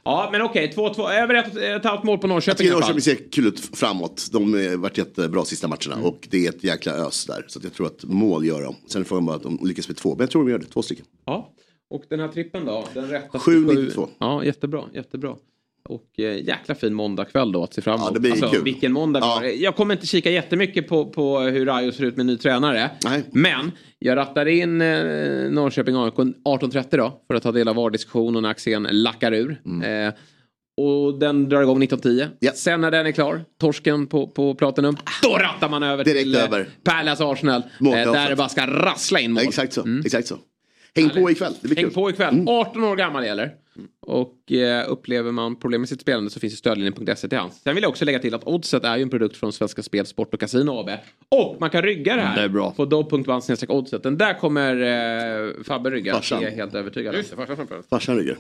Ja, men okej. 2-2. Över ett, ett halvt mål på Jag Norrköping tycker alla fall. Norrköping ser kul ut framåt. De har varit jättebra sista matcherna Mm. och det är ett jäkla ös där. Så att jag tror att mål gör de. Sen är frågan bara att de lyckas med två. Men jag tror de gör det, två stycken. Ja. Och den här trippen då? Den rätta 7-92. Ja, jättebra. Jättebra. Och eh, jäkla fin måndagkväll då att se fram emot. Ja, det blir alltså, kul. Vilken måndag Ja. Jag kommer inte kika jättemycket på, på hur Rayo ser ut med ny tränare. Nej. Men jag rattar in eh, Norrköping AIK 18.30 då. För att ta del av VAR-diskussionen när Axén lackar ur. Mm. Eh, Och den drar igång 19.10. Sen när den är klar, torsken på, på Platinum, då rattar man över Direkt till eh, över. Pärlas Arsenal. Eh, ja, där det bara ska rassla in mål. Exakt så. Exakt så. Häng på ikväll. Det blir Häng kul. på ikväll. 18 år gammal gäller. Och eh, upplever man problem med sitt spelande så finns ju stödlinjen.se till hands. Sen vill jag också lägga till att Oddset är ju en produkt från Svenska Spel, Sport och Casino AB. Och man kan rygga det här Det är bra. på oddset. Den där kommer eh, Fabbe rygga. Farsan. Det är jag helt övertygad om. Just det, farsan framför. Farsan ryggar.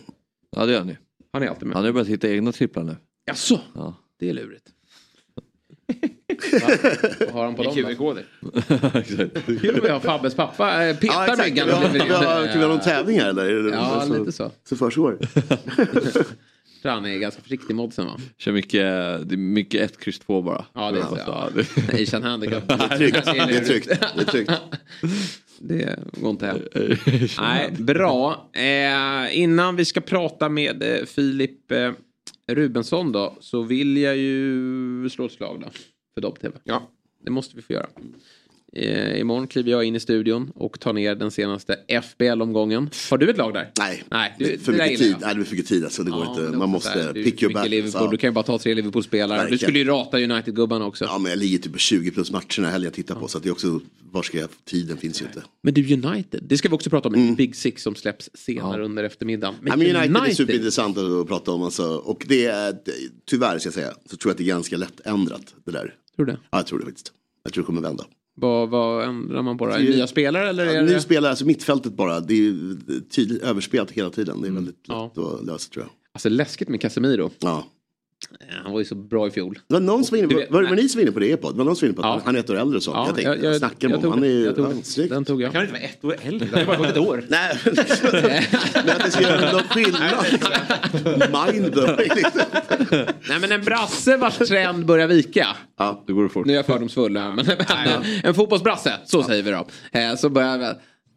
Ja det gör ni. Han är alltid med. Han har börjat hitta egna tripplar nu. Jaså? Ja. Det är lurigt. Vad har han på dem? QR-koder. Kul om vi har Fabbes pappa eh, petar Ja, ryggan. Kan vi ha- någon tävling här eller? Ja, så- lite så. Så försiggår. Han är ganska försiktig med oddsen va? Kör mycket, det är mycket 1, kryss 2 bara. Ja, det är så. Ja, Asian handicap. Det är tryggt. Det är tryggt. Det är tryggt. Det går inte hem. Nej, bra. Eh, innan vi ska prata med eh, Filip eh, Rubensson då så vill jag ju slå ett slag då för Dobb-TV. Ja. Det måste vi få göra. Eh, imorgon kliver jag in i studion och tar ner den senaste FBL-omgången. Har du ett lag där? Nej, Nej, du- för mycket tid. Nej, det är för mycket tid alltså. Det går Ja, inte. men det Man måste du- pick your battles. Liverpool. Ja. Du kan ju bara ta tre Liverpool-spelare. Du skulle ju rata United-gubbarna också. Ja, men jag ligger typ på 20 plus matcherna helgen jag tittar på. Så att det är också, var ska jag, tiden finns ju inte. Men du United, det ska vi också prata om i Big Six som släpps senare under eftermiddagen. Men Mm. United, är superintressant att prata om. Alltså. Och det är, tyvärr ska jag säga, så tror jag att det är ganska lätt ändrat det där. Tror du det? Ja, jag tror det faktiskt. Jag tror det kommer vända. Vad, vad ändrar man det nya spelare eller är Ja, det... Nu spelar alltså mittfältet bara. Det är tydligt överspelat hela tiden. Det är väldigt lätt att lösa tror jag. Alltså läskigt med Casemiro. Ja. Han var ju så bra i fjol. Det var någon som var inne på, vet- var, ni som var inne på det e Det var någon som var inne på Ja. han är ett år äldre och så. Ja, jag tänkte, jag- jag- jag, snackar jag tog honom. Han är ju Jag tog ja, den. tog jag. Kan inte vara ett år äldre? Det har bara gått ett år. Nej, men att det ska göra någon skillnad. Mindblowing. Nej men en brasse vars trend börjar vika. Ja, det går fort. Nu är jag fördomsfull här, men en fotbollsbrasse, så säger vi då. Eh, Så börjar.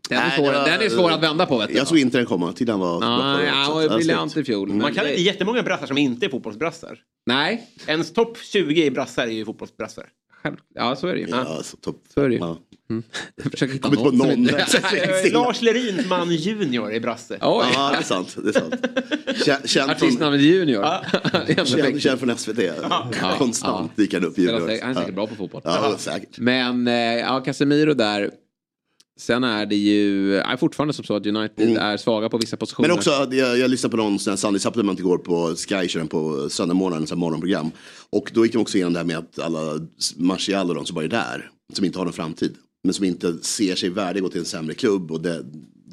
Den är, svår, den är svår att vända på vet du. Jag såg inte den komma. Till den var... Han briljant i fjol. men Man kan det- inte jättemånga brassar som inte är fotbollsbrassar. Nej, Ens topp 20 i brassar är ju fotbollsbrassar. ja så är det ju. Ja, så topp. Så är det ju. Ja. Jag försöker hitta Kommer inte på någon. Eh, Lars Lerins man Junior är brasse. Ja, det är sant. Det är sant. Känd- Känd från, artistnamnet Junior. Det är ändå känd, känd från SVT. Konstant dyker han upp. Junior. Han är säkert Ja. bra på fotboll. Ja, säkert. Men eh, ja, Casemiro där. Sen är det ju är fortfarande som så att United är svaga på vissa positioner. Mm. Men också, jag, jag lyssnade på någon sån här Sunday Supplement igår på Sky, kör den på söndagmorgonen, så här morgonprogram. Och då gick de också igenom det här med att alla Martial och de som bara är där, som inte har någon framtid. Men som inte ser sig värdiga att gå till en sämre klubb och det,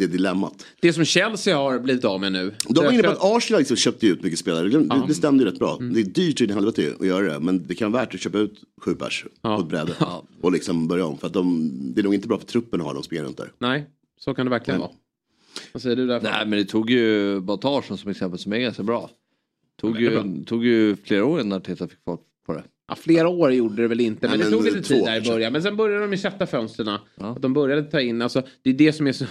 det dilemmat. Det som Chelsea har blivit av med nu. De var inne på att Arsenal liksom köpte ut mycket spelare. Det, det, det stämde ju rätt bra. Det är dyrt i helvete att göra det. Men det kan vara värt att köpa ut sju pers på ett bräde. Och liksom börja om. För att de, det är nog inte bra för truppen att ha dem spelare runt där. Nej, så kan det verkligen vara. Vad säger du där? Nej men det tog ju Batarsson som exempel som är ganska bra. Tog ju, tog ju flera år innan Arteta fick fart på det. Ja, flera år gjorde det väl inte, men, Nej, det men tog lite tid där i början. Men sen började de ju sätta fönstren. Att de började ta in, alltså det är det som är så...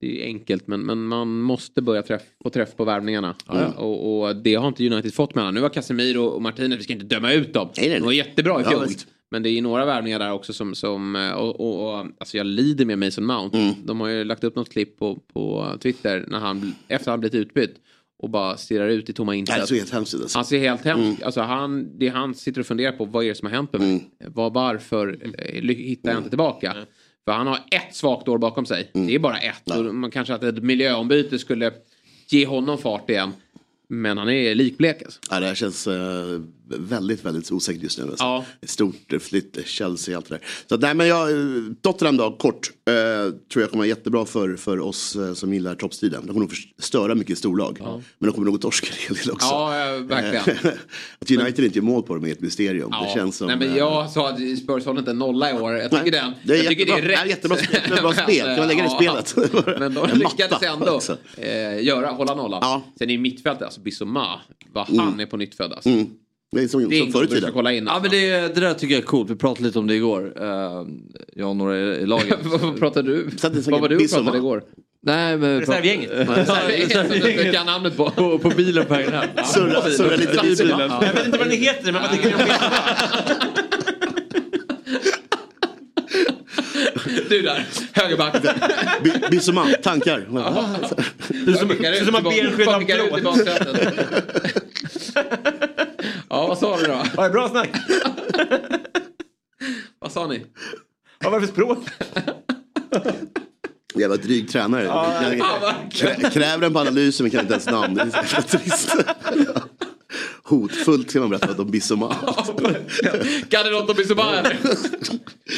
Det är enkelt men, men man måste börja träff, få träff på värvningarna. Ja. Och, och det har inte United fått mellan. Nu har Casemiro och Martinez, vi ska inte döma ut dem. De var jättebra i Ja, fjol. visst. men det är några värvningar där också som, som och, och, och, alltså jag lider med Mason Mount. Mm. De har ju lagt upp något klipp på, på Twitter när han, efter han blivit utbytt. Och bara stirrar ut i tomma Nej, intet. det såg helt hemskt ut. Alltså. Han ser helt hemskt alltså han, Det han sitter och funderar på, vad är det som har hänt med mig? Mm. Var, varför eh, hittar jag inte tillbaka? För han har ett svagt år bakom sig. Mm. Det är bara ett. Och man kanske att ett miljöombyte skulle ge honom fart igen. Men han är likblek alltså. Ja, det här känns eh, väldigt, väldigt osäkert just nu. Alltså. Ja. Ett stort flytt, Chelsea, allt det där. Så nej, men jag, Tottenham då, kort. Eh, tror jag kommer vara jättebra för, för oss eh, som gillar toppstriden. De kommer nog förstöra mycket storlag. Men de kommer nog torska en hel del också. Ja, verkligen. att United inte gör mål på dem är ett mysterium. Ja. Det känns som... Nej, men eh, jag sa att Spurs håller inte en nolla i år. Jag tycker, Nej, den, det är jag tycker det är jättebra. rätt. Jättebra spel. Det är bra spel. Kan man lägga det i Ja, spelet? Men de lyckades ändå eh, göra, hålla nollan. Sen i mittfältet, alltså Bissoma, vad han Mm. är på nyttfödd alltså. Mm. Det är som, Det är som förr i tiden. kolla in. Ja men det, det där tycker jag är coolt. Vi pratade lite om det igår. Uh, jag och några i laget. Vad pratade du? Vad var du och pratade igår? Nej men... Reservgänget. Reservgänget. kan namnet på. på. På bilen på vägen hem. Surra- surra lite I bilen. Jag vet inte vad ni heter men vad tycker ni om Du där, högerback. Bi- Bissoma, tankar. Du som, du som har bensked av Ja, vad sa du då? Ja, bra snack. vad sa ni? Det för språk? Jävla dryg tränare. Ja, ja, krä- Kräver den på analysen men kan inte ens namn. Det är så jävla trist. Hotfullt ska man berätta om Bissoma. Kan det något om eller?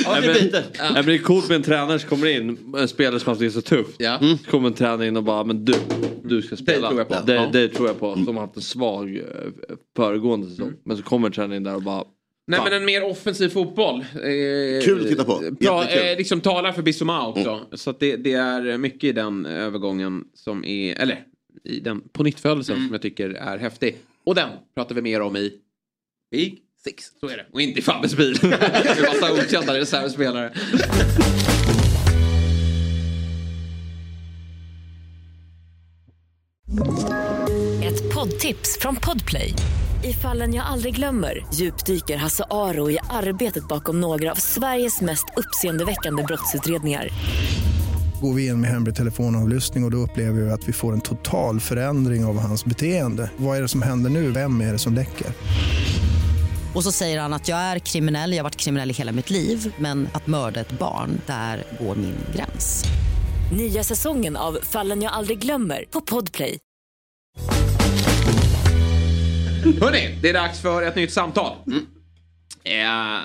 Nej, men, nej, men det är coolt med en tränare som kommer in, en spelare som haft det så tufft. Ja. Mm. Så kommer en tränare in och bara, men du, du ska spela. tror jag på. Det, Ja. det tror jag på. Som har haft en svag eh, föregående säsong. Men så kommer en tränare in där och bara, Nej fan. men en mer offensiv fotboll. Eh, Kul att titta på. Bra, Jättekul. eh, liksom talar för Bissouma också. Så att det, det är mycket i den övergången som är, eller i den på nyttfödelsen som jag tycker är häftig. Och den pratar vi mer om i Big Six. Så är det. Och inte i Fabbes bil. Med massa okända reservspelare. Ett poddtips från Podplay. I fallen jag aldrig glömmer djupdyker Hasse Aro i arbetet bakom några av Sveriges mest uppseendeväckande brottsutredningar. Går vi in med hemlig telefonavlyssning och, och då upplever vi att vi får en total förändring av hans beteende. Vad är det som händer nu? Vem är det som läcker? Och så säger han att jag är kriminell, jag har varit kriminell i hela mitt liv men att mörda ett barn, där går min gräns. Nya säsongen av Fallen jag aldrig glömmer på Podplay. Hörni, det är dags för ett nytt samtal. Eh,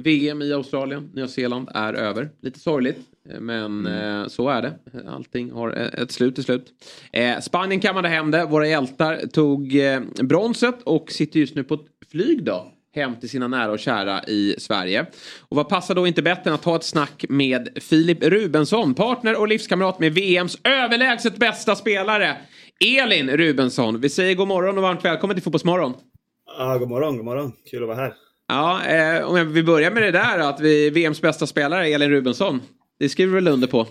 VM i Australien, Nya Zeeland är över. Lite sorgligt, men eh, så är det. Allting har ett slut till slut. Eh, Spanien kammade hem det. Våra hjältar tog eh, bronset och sitter just nu på ett flyg då hem till sina nära och kära i Sverige. Och vad passar då inte bättre än att ta ett snack med Filip Rubensson, partner och livskamrat med VMs överlägset bästa spelare. Elin Rubensson, vi säger god morgon och varmt välkommen till Fotbollsmorgon. Ja, god morgon, god morgon. Kul att vara här. Ja, eh, om jag vill börja med det där att vi VMs bästa spelare, Elin Rubensson. Det skriver du väl under på?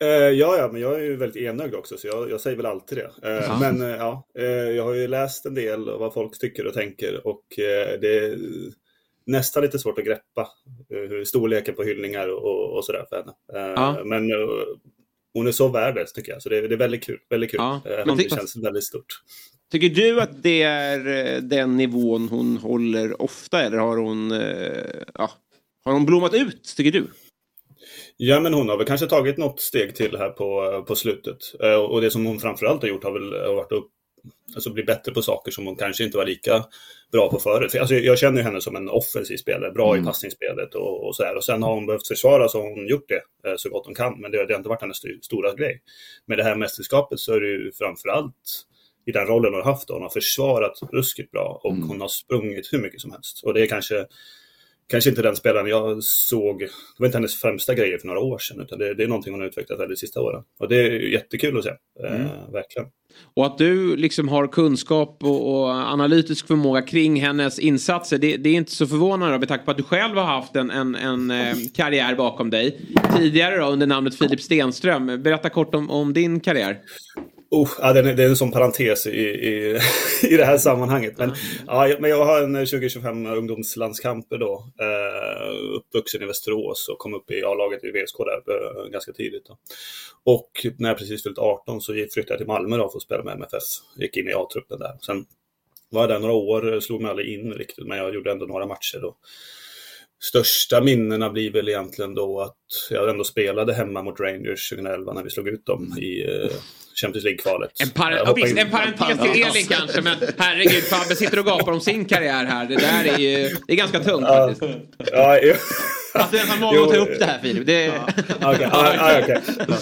Eh, ja, ja, men jag är ju väldigt enögd också, så jag, jag säger väl alltid det. Ja. Men eh, ja, jag har ju läst en del av vad folk tycker och tänker och det är nästan lite svårt att greppa hur storleken på hyllningar och, och sådär för henne. Ja. Men hon är så värd det, tycker jag, så det, det är väldigt kul. Väldigt kul. Ja. Men det känns väldigt stort. Tycker du att det är den nivån hon håller ofta eller har hon, ja, har hon blommat ut, tycker du? Ja, men hon har väl kanske tagit något steg till här på, på slutet. Eh, Och det som hon framförallt har gjort har väl varit att alltså, bli bättre på saker som hon kanske inte var lika bra på förut. För, Alltså, jag känner henne som en offensiv spelare, bra i passningsspelet och, och sådär. Och sen har hon behövt försvara så har hon gjort det eh, så gott hon kan. Men det, det har inte varit hennes st- stora grej. Med det här mästerskapet så är det ju framförallt i den rollen hon har haft. Hon har försvarat ruskigt bra och hon har sprungit hur mycket som helst. Och det är kanske Kanske inte den spelaren jag såg, det var inte hennes främsta grejer för några år sedan, utan det, det är någonting hon har utvecklat här de sista åren. Och det är jättekul att se, Mm. eh, verkligen. Och att du liksom har kunskap och, och analytisk förmåga kring hennes insatser. Det, det är inte så förvånande med tanke på att du själv har haft en, en, en eh, karriär bakom dig. Tidigare då under namnet Filip Stenström. Berätta kort om, om din karriär. Oh, ja, det, är, en sån parentes i, i, i det här sammanhanget. Men, ja, men jag har en 20-25 ungdomslandskamper då. Eh, uppvuxen i Västerås och kom upp i A-laget i VSK där eh, ganska tidigt. Då. Och när jag precis fyllt 18 så flyttade jag till Malmö då för att spela med MFF. Gick in i A-truppen där. Sen var jag där några år, slog mig aldrig in riktigt, men jag gjorde ändå några matcher då. Största minnena blir väl egentligen då att jag ändå spelade hemma mot Rangers 2011 när vi slog ut dem i eh, Champions League-kvalet. En, par- Jag ja, visst, en parentes till Elin kanske, men herregud, Fabbe sitter och gapar om sin karriär här. Det där är ju, det är ganska tungt faktiskt. Ja, jo. Att du ens har mage att ta upp det här Filip. Det... Okej, ah, okej.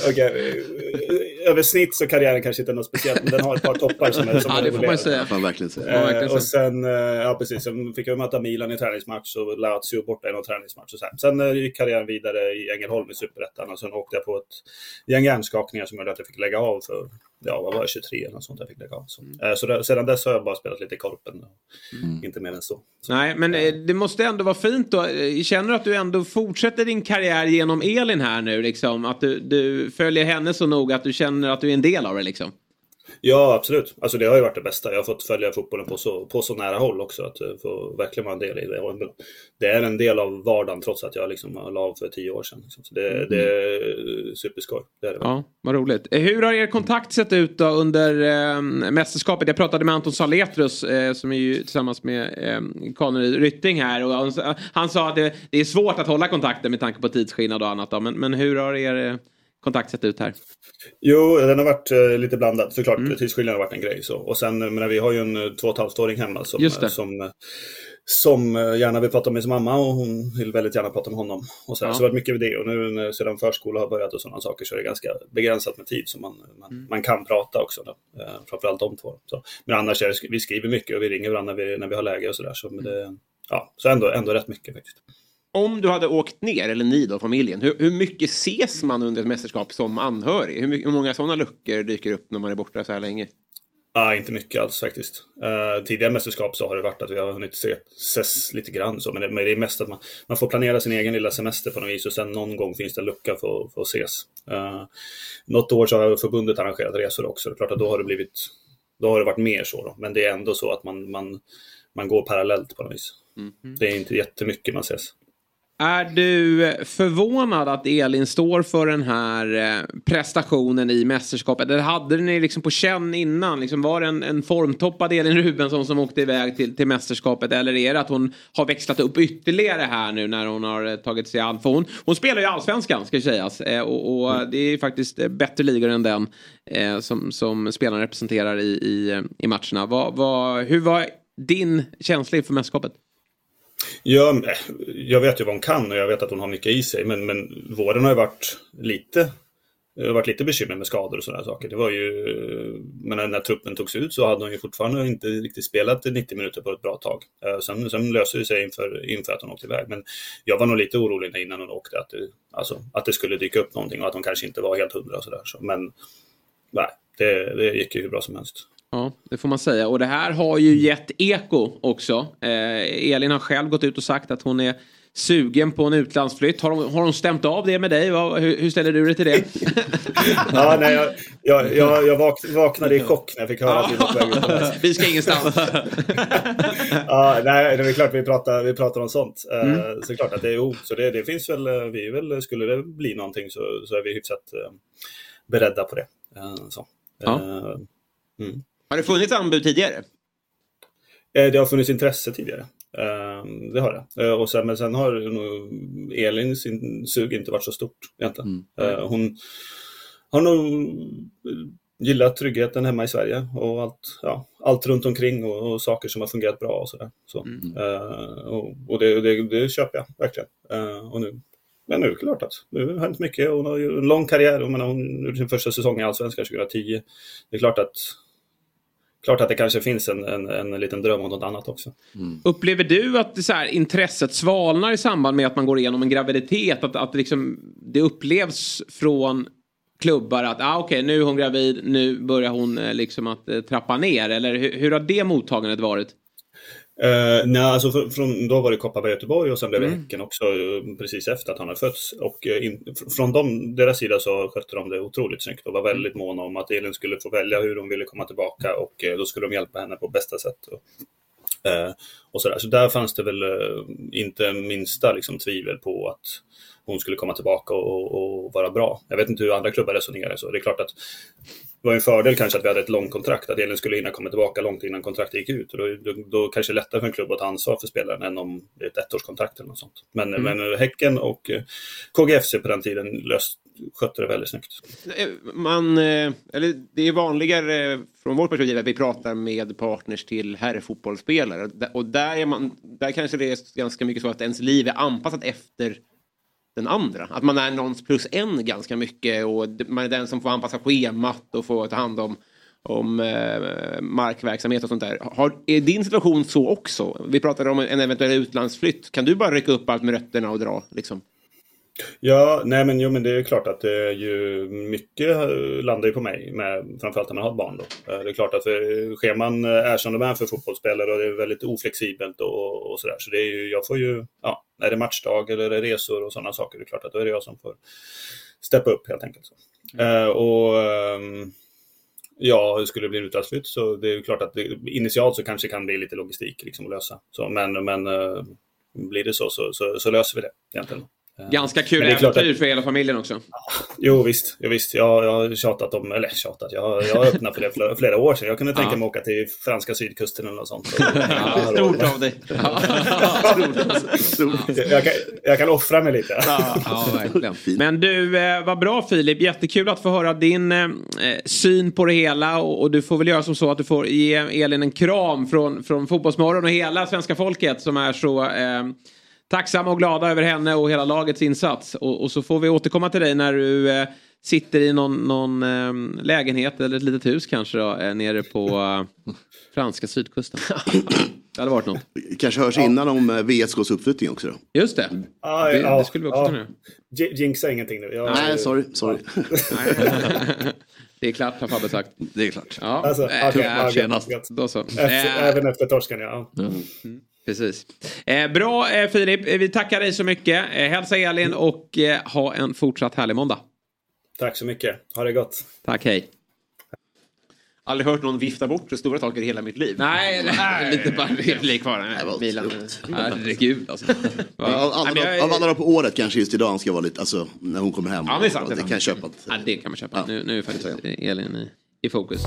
Okej. Över snitt så karriären kanske inte är något speciellt, men den har ett par toppar som är som Ja, det får man säga. får man verkligen säga. Verkligen Eh, och sen, eh, ja precis, sen fick jag möta Milan i träningsmatch och Lazio borta i någon träningsmatch. Och så här. Sen eh, gick karriären vidare i Ängelholm i Superettan och sen åkte jag på ett gäng hjärnskakningar som gjorde att jag fick lägga av för, ja vad var jag, 23 eller något sånt jag fick lägga av. Så, eh, så där, sedan dess har jag bara spelat lite i korpen. Inte mer än så. Nej, men eh, det måste ändå vara fint då. Eh, Känner du att du ändå fortsätter din karriär genom Elin här nu? Liksom? Att du, du följer henne så noga att du känner att du är en del av det liksom? Ja, absolut. Alltså det har ju varit det bästa. Jag har fått följa fotbollen på så, på så nära håll också. Att eh, få verkligen vara en del i det. Det är en del av vardagen trots att jag liksom la av för tio år sedan. liksom. Så det, Mm. det är superskoj. Det är det. Ja, vad roligt. Eh, Hur har er kontakt sett ut då under eh, mästerskapet? Jag pratade med Anton Saletrus eh, som är ju tillsammans med eh, Connery Rytting här. Och han, sa- han sa att det, det är svårt att hålla kontakten med tanke på tidsskillnad och annat. Då. Men, men hur har er eh, kontakt sett ut här? Jo, den har varit eh, lite blandad. Såklart, mm. tidsskillnaden har varit en grej. Så. Och sen, eh, menar, vi har ju en eh, två och ett halvt-åring hemma som, eh, som, som gärna vill prata med sin mamma och hon vill väldigt gärna prata med honom. Och så, Ja. så det har varit mycket med det. Och nu när, sedan förskola har börjat och sådana saker så är det ganska begränsat med tid så man, man, Mm. man kan prata också. Då. Eh, framförallt de två. Så. Men annars är det, vi skriver mycket och vi ringer varandra när vi, när vi har läge och sådär. Så, det, ja, så ändå, ändå rätt mycket faktiskt. Om du hade åkt ner, eller ni då, familjen, hur, hur mycket ses man under ett mästerskap som anhörig? Hur, mycket, hur många sådana luckor dyker upp när man är borta så här länge? Ja, inte mycket alls faktiskt. Uh, tidigare mästerskap så har det varit att vi har hunnit se, ses lite grann så, men det, men det är mest att man, man får planera sin egen lilla semester på något vis och sen någon gång finns det en lucka för, för att ses. Uh, något år så har förbundet arrangerat resor också. Det är klart att då har det blivit, då har det varit mer så då. Men det är ändå så att man, man, man går parallellt på något vis. Det är inte jättemycket man ses. Är du förvånad att Elin står för den här eh, prestationen i mästerskapet? Eller hade ni liksom på känn innan? Liksom var det en, en formtoppad Elin Rubensson som åkte iväg till, till mästerskapet? Eller är det att hon har växlat upp ytterligare här nu när hon har eh, tagit sig an? För hon, hon spelar ju allsvenskan ska sägas. Eh, och, och det är faktiskt eh, bättre ligor än den som, som spelarna representerar i, i, i matcherna. Vad, vad, hur var din känsla inför mästerskapet? Ja, eh, jag vet ju vad hon kan och jag vet att hon har mycket i sig. Men, men våren har ju varit lite, det har varit lite bekymmer med skador och sådana saker. Det var ju, eh, men när, truppen togs ut så hade hon ju fortfarande inte riktigt spelat 90 minuter på ett bra tag. Sen, sen löste det sig inför, inför att hon åkte iväg. Men jag var nog lite orolig innan hon åkte att det, alltså, att det skulle dyka upp någonting och att hon kanske inte var helt hundra och sådär. Så, men nej, det, det gick ju hur bra som helst. Ja, det får man säga. Och det här har ju gett eko också. Eh, Elin har själv gått ut och sagt att hon är sugen på en utlandsflytt. Har hon, har hon stämt av det med dig? Hur, hur ställer du dig till det? Ja, nej, jag, jag, jag, jag vak, vaknade i chock när jag fick höra att vi var på väg utomlands. Vi ska ingenstans. ja, nej, det är klart vi pratar, vi pratar om sånt. Eh, Mm. Så det är klart att det är oh, så det, det finns väl, eh, vi väl, skulle det bli någonting så, så är vi hyfsat eh, beredda på det. Så. Ja. Mm. Har det funnits anbud tidigare? Eh, Det har funnits intresse tidigare. Eh, Det har det. Eh, Och sen, men sen har nog Elin sin sug inte varit så stort egentligen. Eh, Hon har nog gillat tryggheten hemma i Sverige och allt, ja, allt runt omkring och, och saker som har fungerat bra och sådär. Så, eh, och och det, det, det köper jag verkligen. Och nu, men nu är det klart att nu har det hänt mycket. Hon har ju en lång karriär. Jag menar, hon gjorde sin första säsong i Allsvenskan 2010. Det är klart att Klart att det kanske finns en, en, en liten dröm om något annat också. Upplever du att så här, intresset svalnar i samband med att man går igenom en graviditet? Att, att liksom, det upplevs från klubbar att ah, okej nu är hon gravid, nu börjar hon eh, liksom att eh, trappa ner. Eller hur, hur har det mottagandet varit? Uh, nej, alltså för, från, då var det Kopparberg Göteborg och sen blev det Mm. Häcken också eh, precis efter att han hade fötts. Och eh, in, fr- från dem, deras sida så skötte de det otroligt snyggt och var väldigt måna om att Elin skulle få välja hur hon ville komma tillbaka och då skulle de hjälpa henne på bästa sätt. Och, eh, och sådär. Så där fanns det väl eh, inte minsta liksom, tvivel på att hon skulle komma tillbaka och, och, vara bra. Jag vet inte hur andra klubbar resonerar så. Det är klart att det var en fördel kanske att vi hade ett långt kontrakt, att Elin skulle hinna komma tillbaka långt innan kontraktet gick ut. Och då, då, då kanske det är lättare för en klubb att ta ansvar för spelaren än om det är ett ettårskontrakt eller något sånt. Men, Mm. men Häcken och eh, KGFC på den tiden löst, skötte det väldigt snyggt. Eh, man, eh, eller det är vanligare eh, från vårt perspektiv att vi pratar med partners till herrfotbollsspelare. Och där, är man, där kanske det är ganska mycket så att ens liv är anpassat efter den andra. Att man är någons plus en ganska mycket och man är den som får anpassa schemat och får ta hand om, om eh, markverksamhet och sånt där. Har, är din situation så också? Vi pratade om en eventuell utlandsflytt. Kan du bara rycka upp allt med rötterna och dra? Liksom? Ja, nej men, jo, men det är klart att det är ju mycket eh, landar ju på mig, med, framförallt när man har ett barn. Då. Eh, Det är klart att scheman är som de är för fotbollsspelare och det är väldigt oflexibelt och, och sådär. Så det är ju, jag får ju, ja, är det matchdag eller är det resor och sådana saker, det är klart att då är det jag som får steppa upp helt enkelt. Så. Eh, och, ehm, Ja, det skulle bli utlandsflytt så det är ju klart att det, initialt så kanske kan bli lite logistik liksom att lösa. Så, men men blir det så, så så, så löser vi det egentligen. Ganska kul äventyr att- för hela familjen också. Jo visst, jo, visst. Jag, jag har tjatat om, eller tjatat, jag, har- jag har öppnat för det flera, flera år sedan. Jag kunde tänka Ja. mig att åka till franska sydkusten eller något sånt. Stort av dig. jag, kan, jag kan offra mig lite. Ja, verkligen. Men du, eh, vad bra Filip. Jättekul att få höra din eh, syn på det hela. Och, och du får väl göra som så att du får ge Elin en kram från, från Fotbollsmorgon och hela svenska folket som är så eh, tacksamma och glada över henne och hela lagets insats. Och, och så får vi återkomma till dig när du eh, sitter i någon, någon eh, lägenhet eller ett litet hus kanske då, eh, nere på eh, franska sydkusten. Det hade varit något. Kanske hörs innan om eh, VSKs uppflyttning också då. Just det. Ja, Det- ja, det skulle vi också ja. kunna göra. J- Jinxa ingenting nu. Jag- Nej, sorry. sorry. Det är klart har Fabbe sagt. Det är klart. Ja, Alltså, äh, okej, äh, ja, senast. gött. Då så. Efter, Eh, Även efter torsken, ja. Precis. Eh, bra eh, Filip, Eh, vi tackar dig så mycket. Eh, hälsa Elin och eh, ha en fortsatt härlig måndag. Tack så mycket. Ha det gott. Tack, hej. Aldrig hört någon vifta bort så stora saker i hela mitt liv. Nej, det är lite bara replik kvar. Nej, bilen. Herregud alltså. Av, Nej, alla dagar på året kanske just idag ska vara lite, alltså när hon kommer hem. Ja, det är sant. det kan jag köpa. Ja, det kan man köpa. Nu, nu är faktiskt Elin i, i fokus.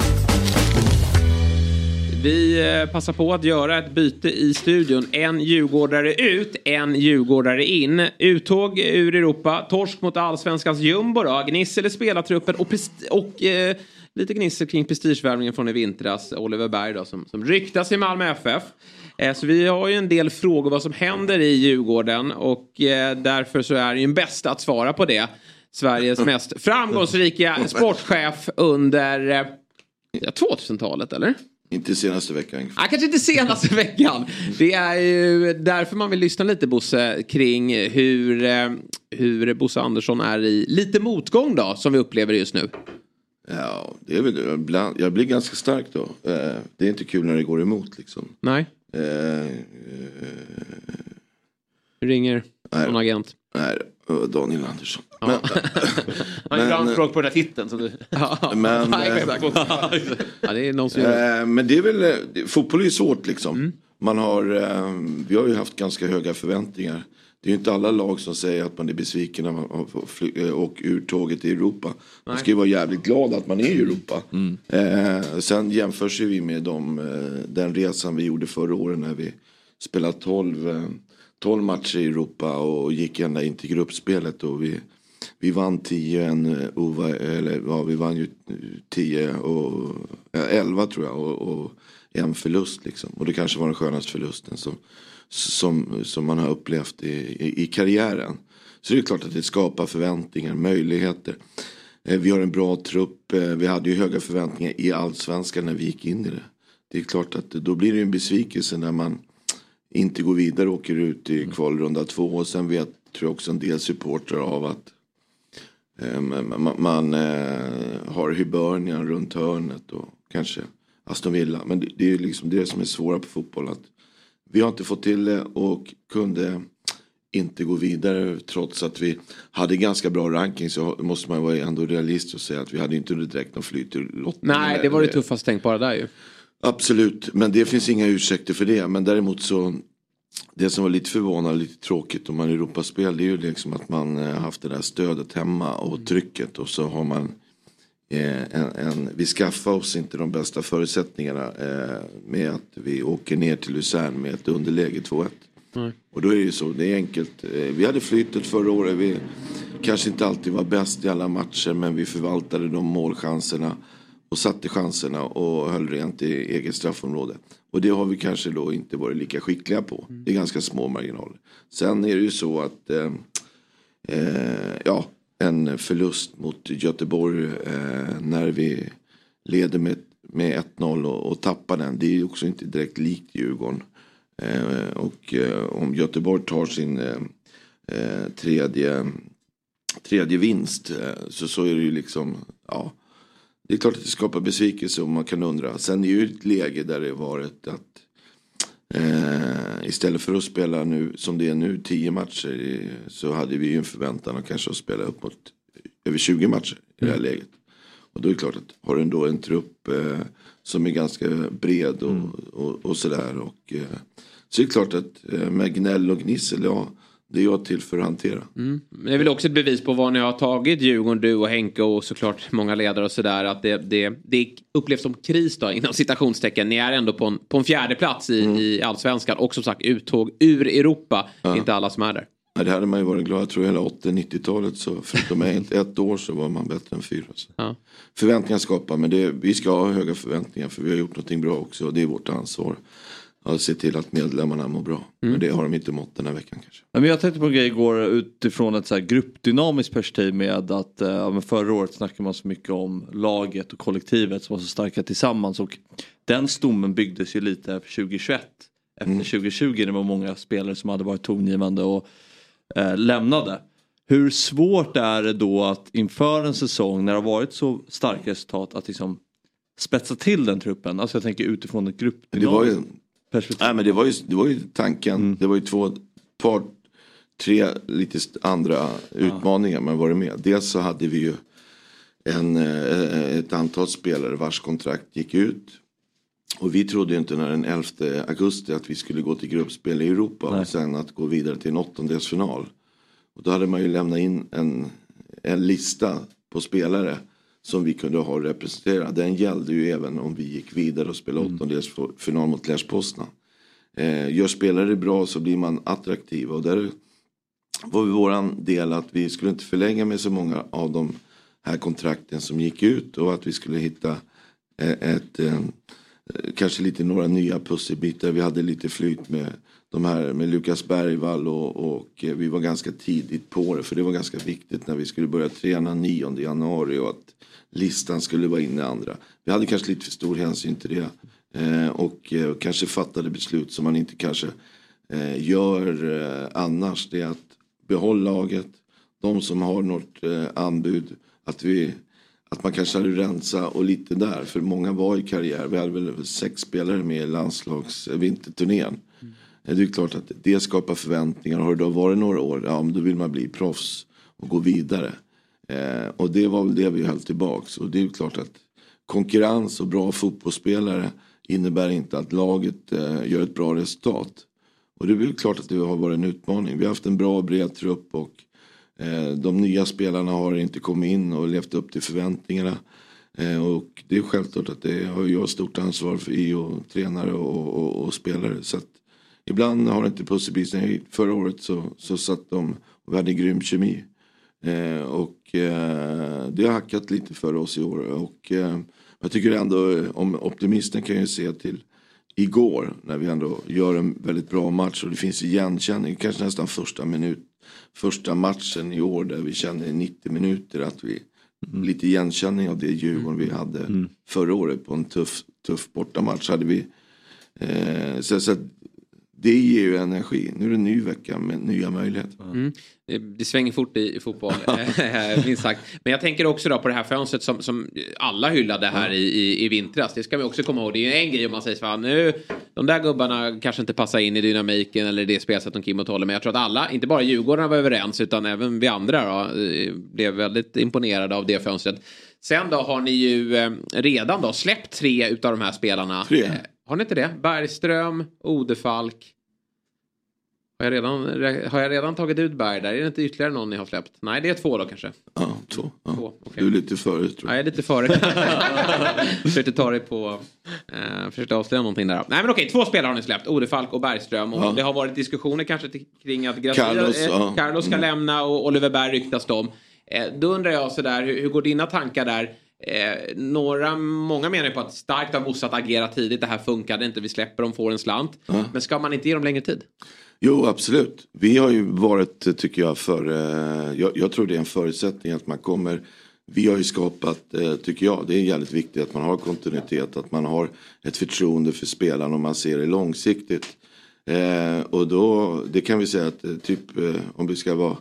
Vi eh, passar på att göra ett byte i studion. En djurgårdare ut, en djurgårdare in. Uttåg ur Europa, torsk mot allsvenskans jumbo då. Gnissel i spelartruppen och, och eh, lite gnissel kring prestigevärvningen från i vintras. Oliver Berg då som, som ryktas i Malmö FF. Eh, Så vi har ju en del frågor vad som händer i Djurgården och eh, därför så är det ju bäst bästa att svara på det. Sveriges mest framgångsrika sportchef under eh, 2000-talet eller? Inte senaste veckan. Ja, kanske inte senaste veckan. Det är ju därför man vill lyssna lite Bosse kring hur, eh, hur Bosse Andersson är i lite motgång då som vi upplever just nu. Ja, det är väl ibland, jag blir ganska stark då. Eh, det är inte kul när det går emot liksom. Nej. Eh, Ringer Nej. någon agent. nej, eh, Daniel Andersson. Men, Han gjorde anspråk på den här titeln. Så du... men, Nej, ja, det är någon som gör Eh, men det är väl, fotboll är ju svårt liksom. Mm. Man har, eh, vi har ju haft ganska höga förväntningar. Det är ju inte alla lag som säger att man är besviken när man fly- eh, ur tåget i Europa. Man ska ju vara jävligt glad att man är i Europa. Eh, sen jämförs ju vi med de, eh, den resan vi gjorde förra året när vi spelade 12, eh, 12 matcher i Europa och gick ända in till gruppspelet. Och vi, vi vann 10, en, eh, ova, eller ja, vi vann ju eh, 10 och 11 tror jag och, och en förlust liksom. Och det kanske var den skönaste förlusten som, som, som man har upplevt i, i, i karriären. Så det är klart att det skapar förväntningar, möjligheter. Eh, vi har en bra trupp, vi hade ju höga förväntningar i allsvenskan när vi gick in i det. Det är klart att då blir det en besvikelse när man inte går vidare och åker ut i kvalrunda två. Och sen vet, tror jag också en del supportrar av att man, man, man eh, har Hibernian runt hörnet och kanske Aston Villa. Men det, är ju liksom det som är svåra på fotboll. Att vi har inte fått till det och kunde inte gå vidare trots att vi hade ganska bra ranking så måste man vara ändå realist och säga att vi hade inte direkt någon flyt i lottningen. Nej, det var det tuffaste tänkbara där ju. Absolut, men det finns inga ursäkter för det. Men däremot så det som var lite förvånande, lite tråkigt om man Europaspel det är ju liksom att man eh, haft det där stödet hemma och trycket och så har man eh, en, en, vi skaffar oss inte de bästa förutsättningarna eh, med att vi åker ner till Luzern med ett underläge 2-1. Nej. Och då är det ju så, det är enkelt. Vi hade flytet förra året, vi kanske inte alltid var bäst i alla matcher men vi förvaltade de målchanserna och satte chanserna och höll rent i eget straffområde. Och det har vi kanske då inte varit lika skickliga på. Det är ganska små marginaler. Sen är det ju så att eh, eh, ja, en förlust mot Göteborg eh, när vi leder med, med 1-0 och, och tappar den. Det är ju också inte direkt likt Djurgården. Eh, och eh, om Göteborg tar sin eh, tredje, tredje vinst så, så är det ju liksom, ja. Det är klart att det skapar besvikelse och man kan undra. Sen är det ju ett läge där det varit att eh, istället för att spela nu som det är nu, 10 matcher i- så hade vi ju en förväntan att kanske spela upp mot över 20 matcher i det här läget. Och då är det klart att har du ändå en trupp eh, som är ganska bred och, Mm. och, och sådär. Och, eh, så är det klart att eh, med gnäll och gnissel, ja det är jag till för att hantera. Mm. Men det är väl också ett bevis på vad ni har tagit Djurgården, du och Henke och såklart många ledare och sådär. Att det, det, det upplevs som kris då inom citationstecken. Ni är ändå på en, på en fjärde plats i, i allsvenskan och som sagt uttåg ur Europa. Är inte alla som är där. Ja, det hade man ju varit glad. Jag tror hela 80-90-talet så förutom ett, ett år så var man bättre än fyra. Ja. Förväntningar skapar men det, vi ska ha höga förväntningar för vi har gjort någonting bra också och det är vårt ansvar. Att se till att medlemmarna mår bra. Men det har de inte mått den här veckan kanske. Ja, men jag tänkte på en grej igår utifrån ett så här gruppdynamiskt perspektiv med att eh, ja, förra året snackade man så mycket om laget och kollektivet som var så starka tillsammans och den stommen byggdes ju lite för 2021. Efter 2020 det var många spelare som hade varit tongivande och eh, lämnade. Hur svårt är det då att inför en säsong när det har varit så starka resultat att liksom spetsa till den truppen? Alltså jag tänker utifrån ett gruppdynamiskt perspektiv. nej, men det var ju, det var ju tanken. Det var ju två, par, tre lite andra utmaningar man varit med. Dels så hade vi ju en, eh, ett antal spelare vars kontrakt gick ut. Och vi trodde ju inte när den 11 augusti att vi skulle gå till gruppspel i Europa Nej. och sen att gå vidare till en åttondelsfinal. Och då hade man ju lämnat in en, en lista på spelare som vi kunde ha representerat. Den gällde ju även om vi gick vidare och spelade åttondelsfinal mot Lech Poznan. Eh, gör spelare bra så blir man attraktiv och där var våran del att vi skulle inte förlänga med så många av de här kontrakten som gick ut och att vi skulle hitta eh, ett, eh, kanske lite några nya pusselbitar. Vi hade lite flyt med de här med Lukas Bergvall och, och eh, vi var ganska tidigt på det för det var ganska viktigt när vi skulle börja träna 9 januari och att listan skulle vara inne i andra. Vi hade kanske lite för stor hänsyn till det eh, och eh, kanske fattade beslut som man inte kanske eh, gör eh, annars. Det är att behålla laget, de som har något eh, anbud, att, vi, att man kanske hade rensa och lite där. För många var i karriär, vi hade väl sex spelare med i landslagsvinterturnén. eh, Det är klart att det skapar förväntningar. Har det då varit några år, ja men då vill man bli proffs och gå vidare. Eh, och det var väl det vi höll tillbaks. Och det är ju klart att konkurrens och bra fotbollsspelare innebär inte att laget eh, gör ett bra resultat. Och det är väl klart att det har varit en utmaning. Vi har haft en bra och bred trupp och eh, de nya spelarna har inte kommit in och levt upp till förväntningarna. Eh, och det är självklart att det har jag stort ansvar för i och tränare och, och, och spelare. Så att ibland har det inte pusselbitarna. Förra året så, så satt de och vi hade grym kemi. Eh, och eh, det har hackat lite för oss i år. Och eh, jag tycker ändå om optimisten kan ju se till igår när vi ändå gör en väldigt bra match och det finns igenkänning. Kanske nästan första minut, första matchen i år där vi känner i 90 minuter att vi lite igenkänning av det Djurgården vi hade förra året på en tuff, tuff bortamatch. Hade vi, eh, så, så det ger ju energi. Nu är det en ny vecka med nya möjligheter. Mm. Det- Det svänger fort i, fotboll, eh, minst sagt. Men jag tänker också då på det här fönstret som, som alla hyllade här i, i, i vintras. Det ska vi också komma ihåg. Det är en grej om man säger så här, nu, de där gubbarna kanske inte passar in i dynamiken eller det spelsätt som Kim och håller. Men jag tror att alla, inte bara Djurgården var överens utan även vi andra då, eh, blev väldigt imponerade av det fönstret. Sen då har ni ju eh, redan då släppt tre utav de här spelarna. Tre? Har ni inte det? Bergström, Odefalk. Har jag, redan, har jag redan tagit ut Berg där? Är det inte ytterligare någon ni har släppt? Nej, det är två då kanske. Ja, två. Ja. Två, okej. Du är lite före tror Ja, jag är lite före. försökte ta det på... Eh, försökte avslöja någonting där. Nej men okej, två spelare har ni släppt. Odefalk och Bergström. Och Ja. det har varit diskussioner kanske kring att Gracia, Carlos, eh. Carlos ska Mm. lämna och Oliver Berg ryktas om. Eh, då undrar jag sådär, hur, hur går dina tankar där? Eh, några, många menar ju på att starkt av Bosse att agera tidigt. Det här funkade inte, vi släpper dem, får en slant. Men ska man inte ge dem längre tid? Jo, absolut. Vi har ju varit, tycker jag, för... Eh, jag, jag tror det är en förutsättning att man kommer... Vi har ju skapat, eh, tycker jag, det är jävligt viktigt att man har kontinuitet, att man har ett förtroende för spelarna och man ser det långsiktigt. Eh, och då, det kan vi säga att eh, typ, eh, om vi ska vara,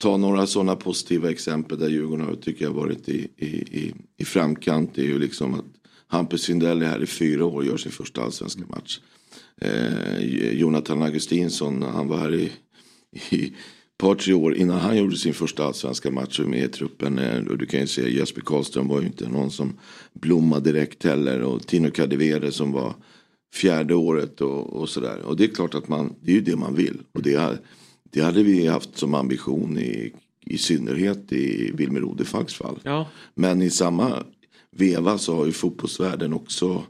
ta några sådana positiva exempel där Djurgården har, tycker jag, varit i, i, i, i framkant. Det är ju liksom att Hampus Sindell är här i fyra år och gör sin första allsvenska match. Eh, Jonathan Augustinsson, han var här i, i par tre år innan han gjorde sin första allsvenska match och med i truppen. Eh, och du kan ju se Jesper Karlström var ju inte någon som blommade direkt heller. Och Tino Kadewere som var fjärde året och, och sådär. Och det är klart att man, det är ju det man vill. Och det, är, det hade vi haft som ambition i, i synnerhet i Wilmer Odefalks fall. Ja. Men i samma veva så har ju fotbollsvärlden också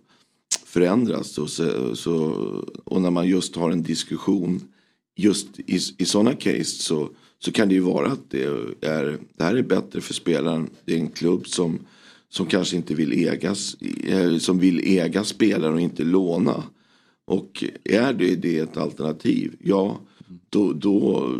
förändrats. Och, så, så, och när man just har en diskussion just i, i sådana case så, så kan det ju vara att det, är, det här är bättre för spelaren. Det är en klubb som, som kanske inte vill ägas, eh, som vill äga spelare och inte låna. Och är det, det ett alternativ, ja då, då,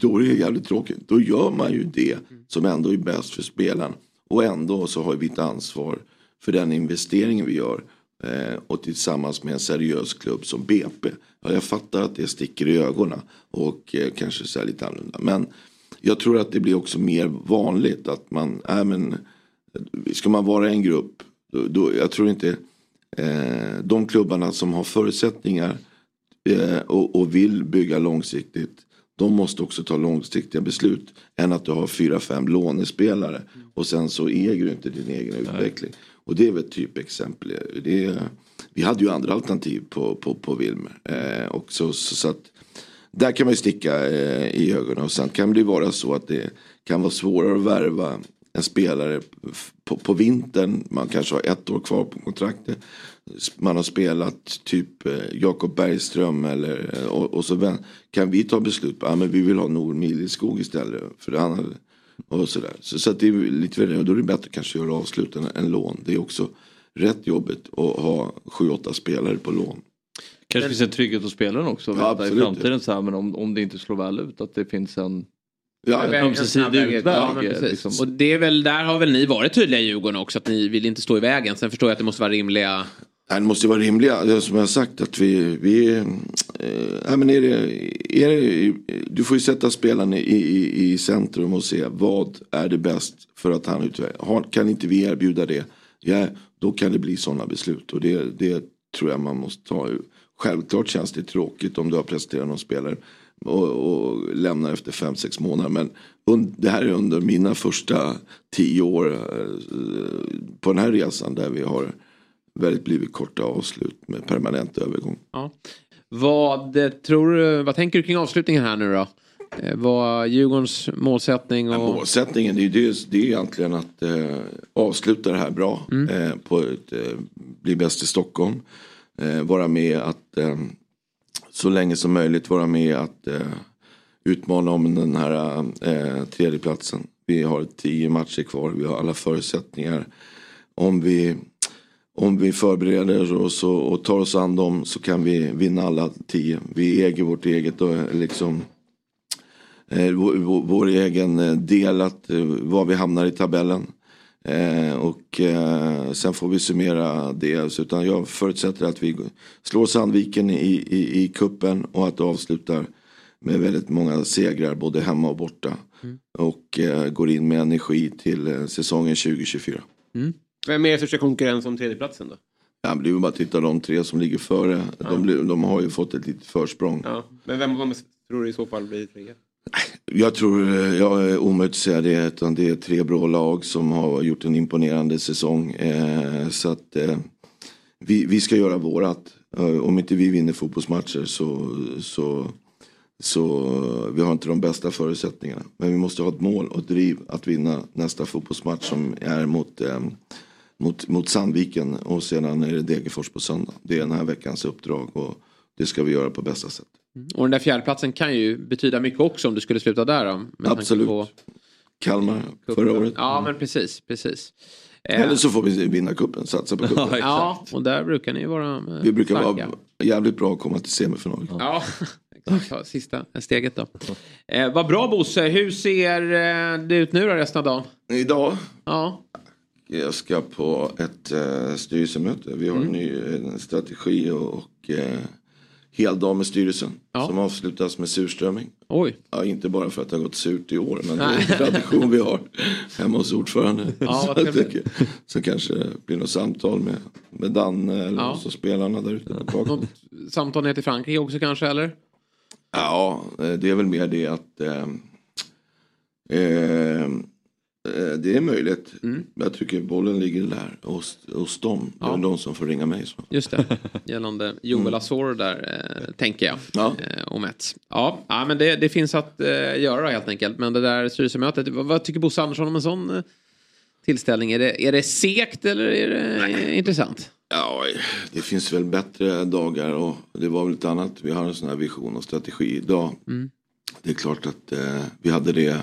då är det jävligt tråkigt. Då gör man ju det som ändå är bäst för spelaren. Och ändå så har vi ett ansvar för den investeringen vi gör. Eh, och tillsammans med en seriös klubb som BP. Ja, jag fattar att det sticker i ögonen. Och eh, kanske så lite annorlunda. Men jag tror att det blir också mer vanligt att man, äh, men, eh, ska man vara en grupp. Då, då, jag tror inte eh, de klubbarna som har förutsättningar och, och vill bygga långsiktigt. De måste också ta långsiktiga beslut. Än att du har fyra, fem lånespelare. Och sen så äger du inte din egen utveckling. Och det är väl ett typexempel. Det är, vi hade ju andra alternativ på, på, på Wilmer. Eh, också, så, så att, där kan man ju sticka eh, i ögonen. Och sen kan det vara så att det kan vara svårare att värva en spelare på, på vintern. Man kanske har ett år kvar på kontraktet. Man har spelat typ eh, Jakob Bergström eller eh, och, och så kan vi ta beslut på att ah, men vi vill ha Nord Mileskog istället. För han hade, och sådär. Så, så att det är lite väl, och då är det bättre kanske att göra avslut än, än lån. Det är också rätt jobbigt att ha sju, åtta spelare på lån. Kanske finns en trygghet hos spelaren också. Ja, Ja, I absolut. framtiden så här, men om, om det inte slår väl ut att det finns en Ja, ömsesidig utväg. Ja, liksom. Och det är väl, där har väl ni varit tydliga i Djurgården också, att ni vill inte stå i vägen. Sen förstår jag att det måste vara rimliga... Nej, det måste vara rimliga, som jag har sagt att vi, vi eh, men är det, är det, du får ju sätta spelaren i, i, i centrum och se vad är det bäst för att han utvecklar. Kan inte vi erbjuda det, ja, då kan det bli sådana beslut och det, det tror jag man måste ta. Självklart känns det tråkigt om du har presterat någon spelare och, och lämnar efter fem sex månader. Men det här är under mina första tio år eh, på den här resan där vi har väldigt blivit korta avslut med permanent övergång. Ja. Vad, tror du, vad tänker du kring avslutningen här nu då? Eh, Vad Djurgårdens målsättning och... Målsättningen det är, det, det är egentligen att eh, avsluta det här bra. Eh, på ett, eh, bli bäst i Stockholm. Eh, vara med att eh, så länge som möjligt vara med att utmana om den här eh, tredjeplatsen. Vi har tio matcher kvar, vi har alla förutsättningar. Om vi, om vi förbereder oss och, och tar oss an dem så kan vi vinna alla tio. Vi äger vårt eget och liksom eh, vår, vår, egen eh, del att eh, var vi hamnar i tabellen. Eh, och eh, sen får vi summera det. Så, utan jag förutsätter att vi slår Sandviken i, i, i kuppen och att det avslutar med väldigt många segrar både hemma och borta. Och eh, går in med energi till eh, säsongen 2024. Vem är största konkurrens om tredjeplatsen då? Ja, men det är ju bara att titta de tre som ligger före. De, blir- de har ju fått ett litet försprång. Ja. Men vem, vem tror du i så fall blir trea? Jag tror, jag är omöjligt att säga det, utan det är tre bra lag som har gjort en imponerande säsong. Eh, så att eh, vi, vi ska göra vårat. Eh, om inte vi vinner fotbollsmatcher så, så, så vi har inte de bästa förutsättningarna. Men vi måste ha ett mål och ett driv att vinna nästa fotbollsmatch som är mot, eh, mot, mot Sandviken och sedan är det Degerfors på söndag. Det är den här veckans uppdrag och det ska vi göra på bästa sätt. Och den där fjärdeplatsen kan ju betyda mycket också om du skulle sluta där då. Absolut. På Kalmar förra året. Ja men precis, precis. Eh, Eller så får vi vinna kuppen, satsa på kuppen. Ja, och där brukar ni vara eh, Vi brukar starka. vara jävligt bra att komma till semifinal. Ja, exakt. Sista steget då. Eh, vad bra Bosse, hur ser eh, det ut nu då resten av dagen? Idag? Ja. Jag ska på ett eh, styrelsemöte. Vi har Mm. en ny eh, strategi och, och eh, heldag med styrelsen. Som avslutas med surströmming. Oj. Ja, inte bara för att det har gått surt i år. Men det är en tradition vi har hemma hos ordförande. Ja, så, det- så kanske det blir något samtal med, med Danne eller Ja. så spelarna där ute på taket. Samtal ner till Frankrike också kanske eller? Ja, eh, det är väl mer det att eh, eh, det är möjligt. Mm. Jag tycker bollen ligger där hos, hos dem. Det är Ja. de som får ringa mig. Så. Just det, gällande Joel Asoro där, eh, tänker jag. Ja. Eh, och Mets. Ja, ja men det, det finns att eh, göra helt enkelt. Men det där styrelsemötet, vad, vad tycker Bosse Andersson om en sån eh, tillställning? Är det, är det segt eller är det eh, intressant? Ja, det finns väl bättre dagar och det var väl ett annat. Vi har en sån här vision och strategi idag. Mm. Det är klart att eh, vi hade det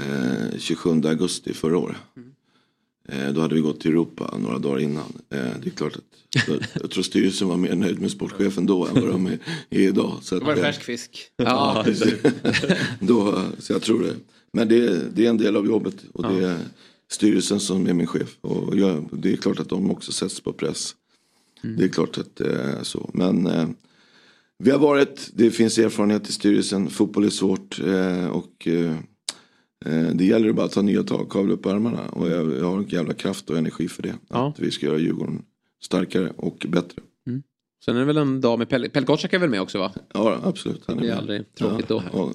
eh, 27 augusti förra året. Eh, då hade vi gått till Europa några dagar innan. Eh, det är klart att jag, jag tror styrelsen var mer nöjd med sportchefen då än vad de är, är idag. Så Då var det eh, färsk fisk. Ja, då, så jag tror det. Men det, det är en del av jobbet och det är styrelsen som är min chef. Och jag, det är klart att de också sätts på press. Det är klart att det är så. Men eh, vi har varit, det finns erfarenhet i styrelsen, fotboll är svårt eh, och eh, eh, det gäller bara att ta nya tag, kavla upp ärmarna. Och jag, jag har en jävla kraft och energi för det. Att vi ska göra Djurgården starkare och bättre. Sen är det väl en dag med Pelle, Pelle Kotschack är väl med också va? Ja, absolut. Det blir aldrig tråkigt då. Och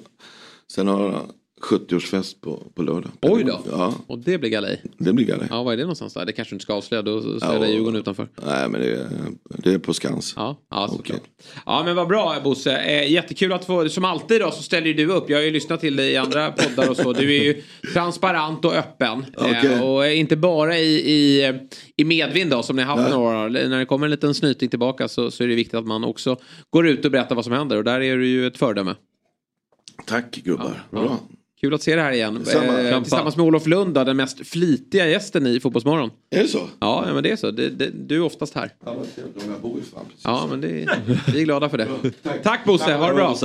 sen har 70-årsfest på, på lördag. Oj då. Ja, Och det blir galej. det blir galej. Ja, var är det någonstans där? Det kanske du inte ska avslöja, då står Ja, det Djurgården utanför. Nej, men det är, det är på Skans. Ja, ja såklart. Ja men vad bra Bosse. Eh, jättekul att få, som alltid då så ställer du upp. Jag har ju lyssnat till dig i andra poddar och så. Du är ju transparent och öppen. Okej. Eh, och inte bara i, i, i medvind då som ni har haft Nej. några år. När det kommer en liten snyting tillbaka så, så är det viktigt att man också går ut och berättar vad som händer. Och där är du ju ett föredöme. Tack gubbar. Ja. Bra. Kul att se det här igen. Eh, tillsammans med Olof Lund den mest flitiga gästen i Fotbollsmorgon. Är det så? Ja, ja men det är så. Det, det, du är oftast här. Ja, vad trevligt. Jag bor ju fan precis. Ja, men det, vi är glada för det. Tack Bosse, ha det bra.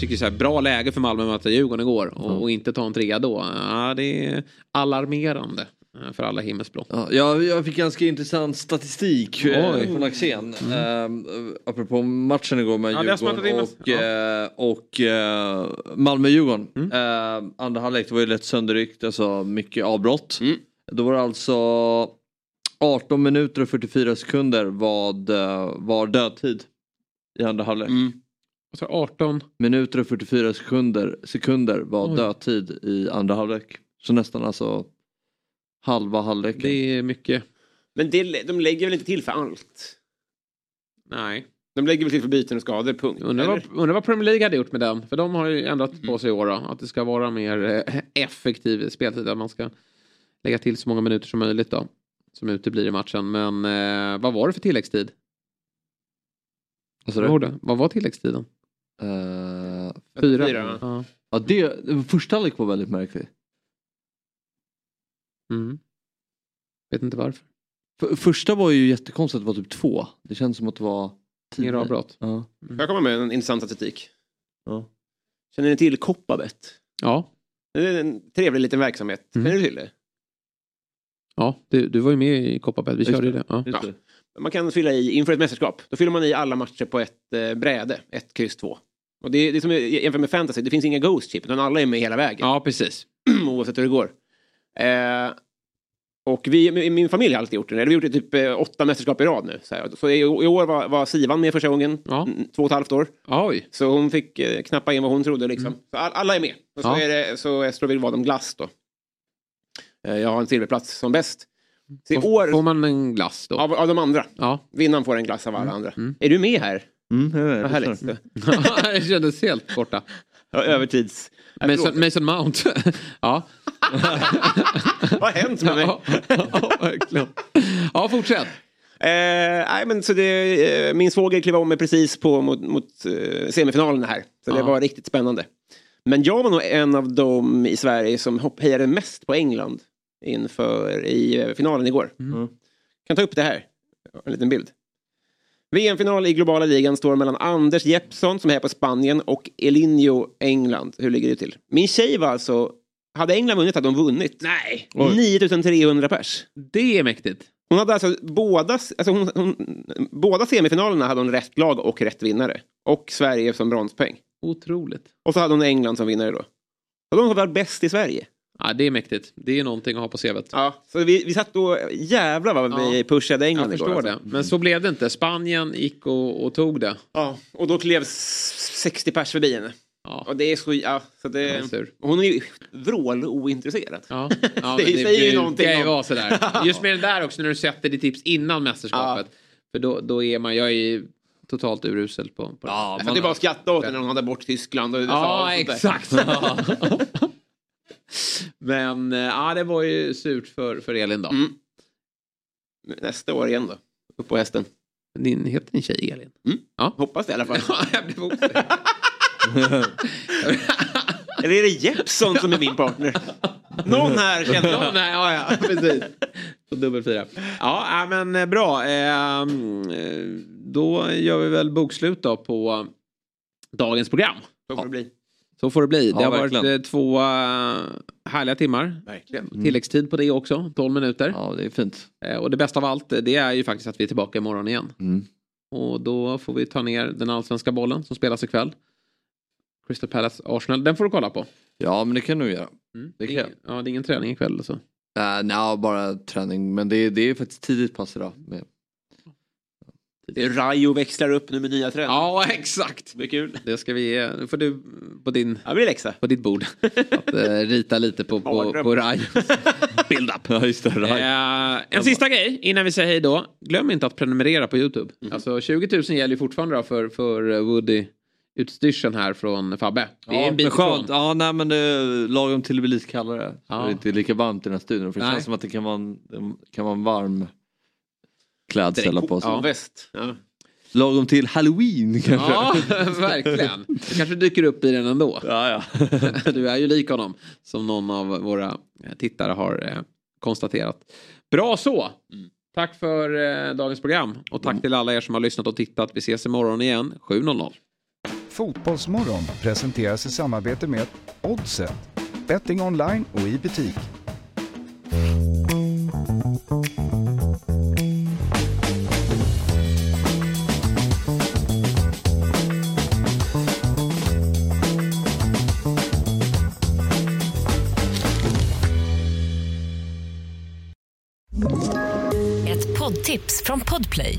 Tycker så här, bra läge för Malmö att möta Djurgården igår och, och inte ta en trea då. Ja, det är alarmerande för alla himmelsblå. Ja, jag, fick ganska intressant statistik eh, Oj. från Axén. Mm. apropå matchen igår med Ja, Djurgården och, eh, och eh, Malmö-Djurgården. Mm. Eh, andra halvlek det var ju lätt sönderryckt, alltså mycket avbrott. Mm. Då var det alltså 18 minuter och 44 sekunder vad, eh, var dödtid i andra halvlek. Mm. Alltså 18. Minuter och 44 sekunder, sekunder var Oj. dödtid i andra halvlek. Så nästan alltså halva halvleken. Det är mycket. Men det, de lägger väl inte till för allt? Nej. De lägger väl till för byten och skador, punkt. Undrar vad, undrar vad Premier League hade gjort med den. För de har ju ändrat Mm. på sig i år då. Att det ska vara mer eh, effektiv speltid. Att man ska lägga till så många minuter som möjligt då. Som uteblir i matchen. Men eh, vad var det för tilläggstid? Vad sa Vad? Vad var tilläggstiden? Eh, Fyra. Fyra. Ja. Ja, det, första halvlek var väldigt märklig. Mm. Vet inte varför. För, första var ju jättekonstigt att det var typ två. Det känns som att det var tio. Avbrott. Ja. Får jag komma med en intressant statistik? Ja. Känner ni till Koppabet? Ja. Det är en trevlig liten verksamhet. Mm. Känner du till det? Ja, du, du var ju med i Kopparberg. Vi Just körde ju det. det. Ja. Ja. Man kan fylla i inför ett mästerskap. Då fyller man i alla matcher på ett eh, bräde. Ett, kryss, två. Och det, är- det är som jämfört med fantasy. Det finns inga ghost chip. Utan alla är med hela vägen. ja, precis. Oavsett hur det går. Eh, och vi, min- min familj har alltid gjort det. Vi har gjort det typ eh, åtta mästerskap i rad nu. Så, här. så i, i år var, var Sivan med första gången. Ja. Mm, Två och ett halvt år. Oj. Så hon fick eh, knappa in vad hon trodde liksom. Så all, alla är med. Och så, Ja. är det, så slår vi vad om glass då. Eh, jag har en silverplats som bäst. Så i Får, år, får man en glass då? av, av de andra. Ja. Vinnaren får en glass av alla andra. Mm. Är du med här? Mm, jag vet, Vad härligt. det kändes helt borta. Ja, övertids... Mason, Mason Mount. ja. Vad har hänt med mig? ja, ja, verkligen. Ja, fortsätt. Eh, nej, men så det, eh, min svåger klev om mig precis på mot, mot eh, semifinalen här. Så det var riktigt spännande. Men jag var nog en av dem i Sverige som hopp- hejade mest på England inför i eh, finalen igår. Mm. Kan ta upp det här. En liten bild. VM-final i globala ligan står mellan Anders Jeppsson som är på Spanien och Elinho England. Hur ligger det till? Min tjej var alltså... Hade England vunnit hade de vunnit. Nej. 9300 pers. Det är mäktigt. Hon hade alltså båda, alltså hon, hon, båda semifinalerna hade hon rätt lag och rätt vinnare. Och Sverige som bronspeng. Otroligt. Och så hade hon England som vinnare då. Så de var väl bäst i Sverige. Ja, det är mäktigt. Det är någonting att ha på CVt. Ja, så vi, vi satt och jävlar vad vi pushade England Jag förstår igår. det. alltså. Men så blev det inte. Spanien gick och, och tog det. Ja, och då klev s- 60 pers förbi henne. Och det är så, ja, så det, Ja, sur. hon är ju vrål-ointresserad. Ja, ja det, men säger ju någonting ju om... vara sådär. Just med den där också när du sätter ditt tips innan mästerskapet. För då, då är man, jag är ju totalt urusel på, på Ja, jag satt bara och skrattade åt när hon hade bort Tyskland och USA. Ja, och exakt. Men eh, ja, det var ju surt för, för Elin då. Mm. Nästa år igen då. Upp på hästen. Din, heter din tjej Elin? Ja. Hoppas det i alla fall. Eller är det Jeppsson som är min partner? Någon här känner jag. Här, ja, ja, precis. Så dubbelfyra. Ja, äh, men eh, bra. Ehm, eh, Då gör vi väl bokslut då på dagens program. Så får det bli. Så får det bli. Ja, det har verkligen. varit eh, två härliga timmar. Verkligen. Tilläggstid på det också, 12 minuter. Ja, det är fint. Och det bästa av allt, det är ju faktiskt att vi är tillbaka imorgon igen. Mm. Och då får vi ta ner den allsvenska bollen som spelas ikväll. Crystal Palace Arsenal, den får du kolla på. Ja, men det kan du göra. Det kan jag. Ja, det är ingen träning ikväll alltså. Uh, Nej, bara träning. Men det, är- det är faktiskt tidigt pass idag. Med. Det är Rayo växlar upp nu med nya tränare. Ja, exakt. Det är kul. Det ska vi ge. Nu får du på, din, Ja, blir läxa. på ditt bord. Att eh, rita lite på, på, på Raj. Build up. Ja, just det. Eh, en sista grej innan vi säger hej då. Glöm inte att prenumerera på YouTube. Mhm. Alltså 20 000 gäller ju fortfarande då för, för eh, Woody utstyrseln här från Fabbe. Det är Ja, en bit men skönt. Ja, nej men det är lagom till det blir lite kallare. Ja. det inte är lika varmt i den här studion. För det Nej. känns som att det kan vara en, kan vara en varm klädsel på sig. Ja. Väst. Ja. Lagom till halloween kanske. Ja, verkligen. Det kanske dyker upp i den ändå. Ja, ja. Du är ju lik honom, som någon av våra eh, tittare har eh, konstaterat. Bra så! Tack för eh, dagens program och tack till alla er som har lyssnat och tittat. Vi ses imorgon igen 7.00. Fotbollsmorgon presenteras i samarbete med Oddset, betting online och i butik. Ett poddtips från Podplay.